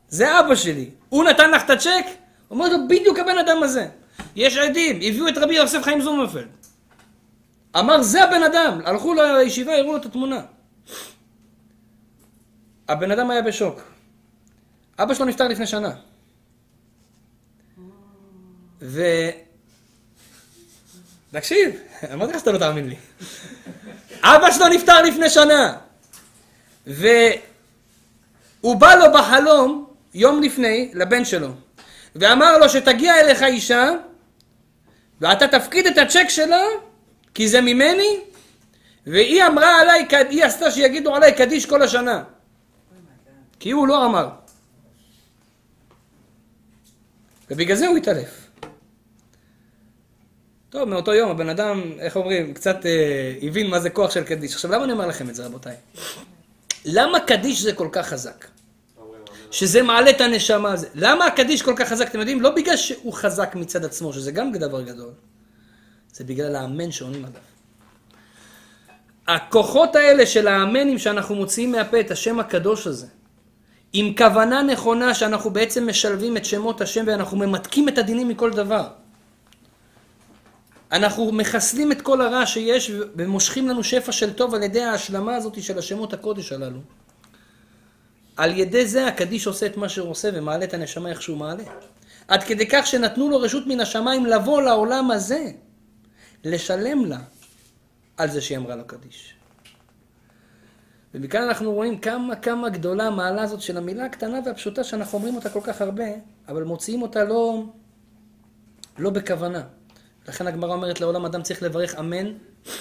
זה אבא שלי. הוא נתן לך את הצ'ק? אומר לו, בדיוק הבן אדם הזה. יש עדים, הביאו את רבי יוסף חיים זומרפלד. אמר, זה הבן אדם. הלכו לישיבה, הראו לו את התמונה. הבן אדם היה בשוק. אבא שלו נפטר לפני שנה. ו... תקשיב, אמרתי לך שאתה לא תאמין לי. אבא שלו נפטר לפני שנה. והוא בא לו בחלום, יום לפני, לבן שלו, ואמר לו שתגיע אליך אישה, ואתה תפקיד את הצ'ק שלה, כי זה ממני, והיא אמרה עליי, היא עשתה שיגידו עליי קדיש כל השנה. כי הוא לא אמר. ובגלל זה הוא התעלף. טוב, מאותו יום הבן אדם, איך אומרים, קצת אה, הבין מה זה כוח של קדיש. עכשיו, למה אני אומר לכם את זה, רבותיי? למה קדיש זה כל כך חזק? שזה מעלה את הנשמה הזה. למה הקדיש כל כך חזק? אתם יודעים? לא בגלל שהוא חזק מצד עצמו, שזה גם דבר גדול. זה בגלל האמן שעונים עליו. הכוחות האלה של האמנים שאנחנו מוציאים מהפה את השם הקדוש הזה, עם כוונה נכונה שאנחנו בעצם משלבים את שמות השם ואנחנו ממתקים את הדינים מכל דבר. אנחנו מחסלים את כל הרע שיש ומושכים לנו שפע של טוב על ידי ההשלמה הזאת של השמות הקודש הללו. על ידי זה הקדיש עושה את מה שהוא עושה ומעלה את הנשמה איך שהוא מעלה. עד כדי כך שנתנו לו רשות מן השמיים לבוא לעולם הזה, לשלם לה על זה שהיא אמרה לו קדיש. ומכאן אנחנו רואים כמה כמה גדולה המעלה הזאת של המילה הקטנה והפשוטה שאנחנו אומרים אותה כל כך הרבה, אבל מוציאים אותה לא, לא בכוונה. לכן הגמרא אומרת לעולם אדם צריך לברך אמן,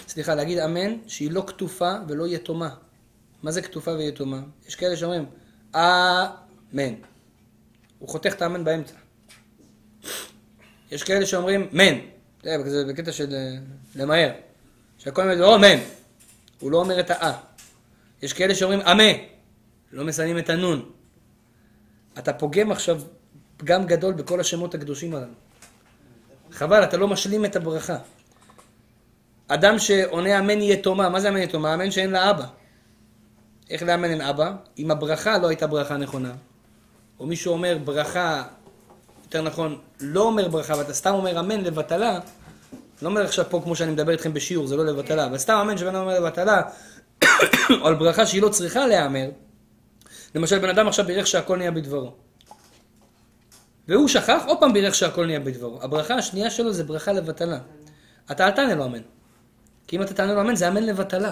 סליחה, להגיד אמן, שהיא לא כתופה ולא יתומה. מה זה כתופה ויתומה? יש כאלה שאומרים אמן. הוא חותך את האמן באמצע. יש כאלה שאומרים מן. זה זה בקטע של אה, למהר. שהכל אומר לא מן. הוא לא אומר את האה. יש כאלה שאומרים אמה. לא מסיימים את הנון. אתה פוגם עכשיו פגם גדול בכל השמות הקדושים הללו. חבל, אתה לא משלים את הברכה. אדם שעונה אמן יתומה, מה זה אמן יתומה? אמן שאין לה אבא. איך לאמן אין אבא? אם הברכה לא הייתה ברכה נכונה, או מישהו אומר ברכה, יותר נכון, לא אומר ברכה, ואתה סתם אומר אמן לבטלה, לא אומר עכשיו פה כמו שאני מדבר איתכם בשיעור, זה לא לבטלה, אבל סתם אמן שבן אדם אומר לבטלה, או על ברכה שהיא לא צריכה להיאמר, למשל בן אדם עכשיו בירך שהכל נהיה בדברו. והוא שכח, עוד פעם בירך שהכל נהיה בדברו. הברכה השנייה שלו זה ברכה לבטלה. אתה אל תענה לו אמן. כי אם אתה תענה לו אמן, זה אמן לבטלה.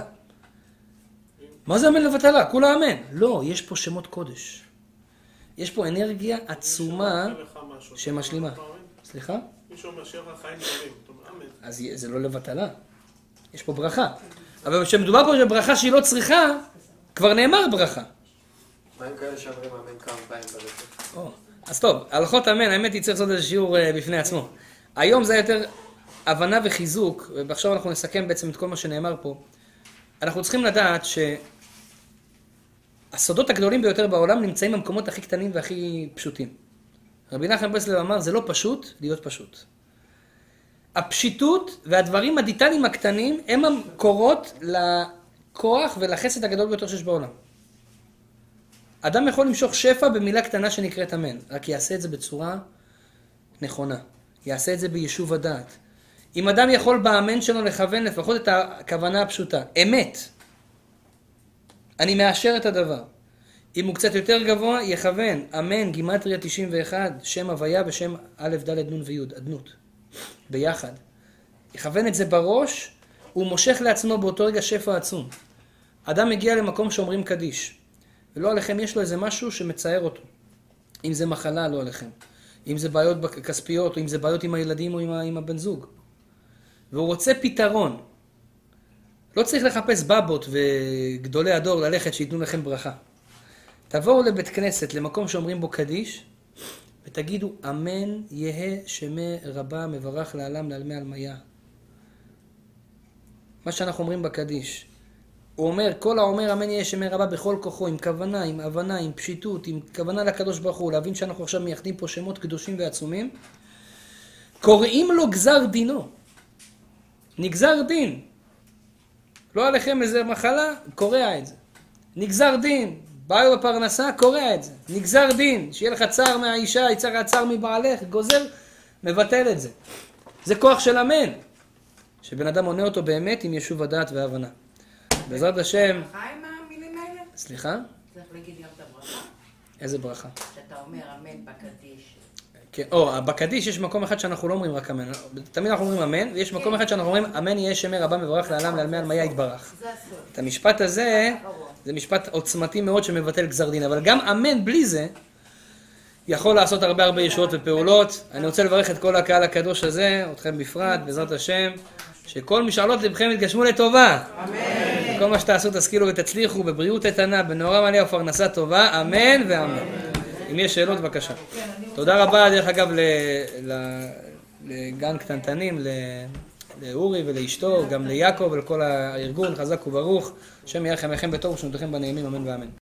מה זה אמן לבטלה? כולה אמן. לא, יש פה שמות קודש. יש פה אנרגיה עצומה. שמשלימה. סליחה? מישהו אומר שיהיה לך חיים טובים. אתה אומר, אמן. אז זה לא לבטלה. יש פה ברכה. אבל כשמדובר פה בברכה שהיא לא צריכה, כבר נאמר ברכה. מה עם כאלה שאומרים אמן כמה פעמים ברצף? או, אז טוב, הלכות אמן, האמת היא צריך לעשות איזה שיעור אה, בפני עצמו. היום זה יותר הבנה וחיזוק, ועכשיו אנחנו נסכם בעצם את כל מה שנאמר פה. אנחנו צריכים לדעת שהסודות הגדולים ביותר בעולם נמצאים במקומות הכי קטנים והכי פשוטים. רבי נחמן ברסלב אמר, זה לא פשוט להיות פשוט. הפשיטות והדברים הדיטליים הקטנים הם המקורות לכוח ולחסד הגדול ביותר שיש בעולם. אדם יכול למשוך שפע במילה קטנה שנקראת אמן, רק יעשה את זה בצורה נכונה. יעשה את זה ביישוב הדעת. אם אדם יכול באמן שלו לכוון לפחות את הכוונה הפשוטה, אמת. אני מאשר את הדבר. אם הוא קצת יותר גבוה, יכוון, אמן, גימטריה 91, שם הוויה ושם א', ד', נ' וי', אדנות. ביחד. יכוון את זה בראש, הוא מושך לעצמו באותו רגע שפע עצום. אדם מגיע למקום שאומרים קדיש, ולא עליכם יש לו איזה משהו שמצער אותו. אם זה מחלה, לא עליכם. אם זה בעיות כספיות, או אם זה בעיות עם הילדים או עם, הבן זוג. והוא רוצה פתרון. לא צריך לחפש בבות וגדולי הדור ללכת שייתנו לכם ברכה. תבואו לבית כנסת, למקום שאומרים בו קדיש, ותגידו, אמן יהא שמי רבה מברך לעלם לעלמי עלמיה. מה שאנחנו אומרים בקדיש. הוא אומר, כל האומר אמן יהא שמי רבה בכל כוחו, עם כוונה, עם הבנה, עם פשיטות, עם כוונה לקדוש ברוך הוא, להבין שאנחנו עכשיו מייחדים פה שמות קדושים ועצומים, קוראים לו גזר דינו. נגזר דין. לא עליכם איזה מחלה, קורע את זה. נגזר דין, בעיה בפרנסה, קורע את זה. נגזר דין, שיהיה לך צער מהאישה, יצא לך צער מבעלך, גוזר, מבטל את זה. זה כוח של אמן, שבן אדם עונה אותו באמת עם יישוב הדעת והבנה. בעזרת השם? סליחה? צריך להגיד גם את הברכה. איזה ברכה. שאתה אומר אמן בקדיש. כן, או, בקדיש יש מקום אחד שאנחנו לא אומרים רק אמן. תמיד אנחנו אומרים אמן, ויש מקום אחד שאנחנו אומרים אמן יהיה שמי רבה מברך לעלם לעלמי עלמיה יתברך. את המשפט הזה, זה משפט עוצמתי מאוד שמבטל גזר דין, אבל גם אמן בלי זה, יכול לעשות הרבה הרבה ישועות ופעולות. אני רוצה לברך את כל הקהל הקדוש הזה, אתכם בפרט, בעזרת השם, שכל משאלות לבכם יתגשמו לטובה. אמן. כל מה שתעשו תשכילו ותצליחו בבריאות איתנה, בנאורה מלאה ופרנסה טובה, אמן ואמן. אם יש שאלות, בבקשה. תודה רבה, דרך אגב, לגן קטנטנים, לאורי ולאשתו, גם ליעקב ולכל הארגון, חזק וברוך. השם יהיה לכם לכם בטוב ושנותיכם בנעימים, אמן ואמן.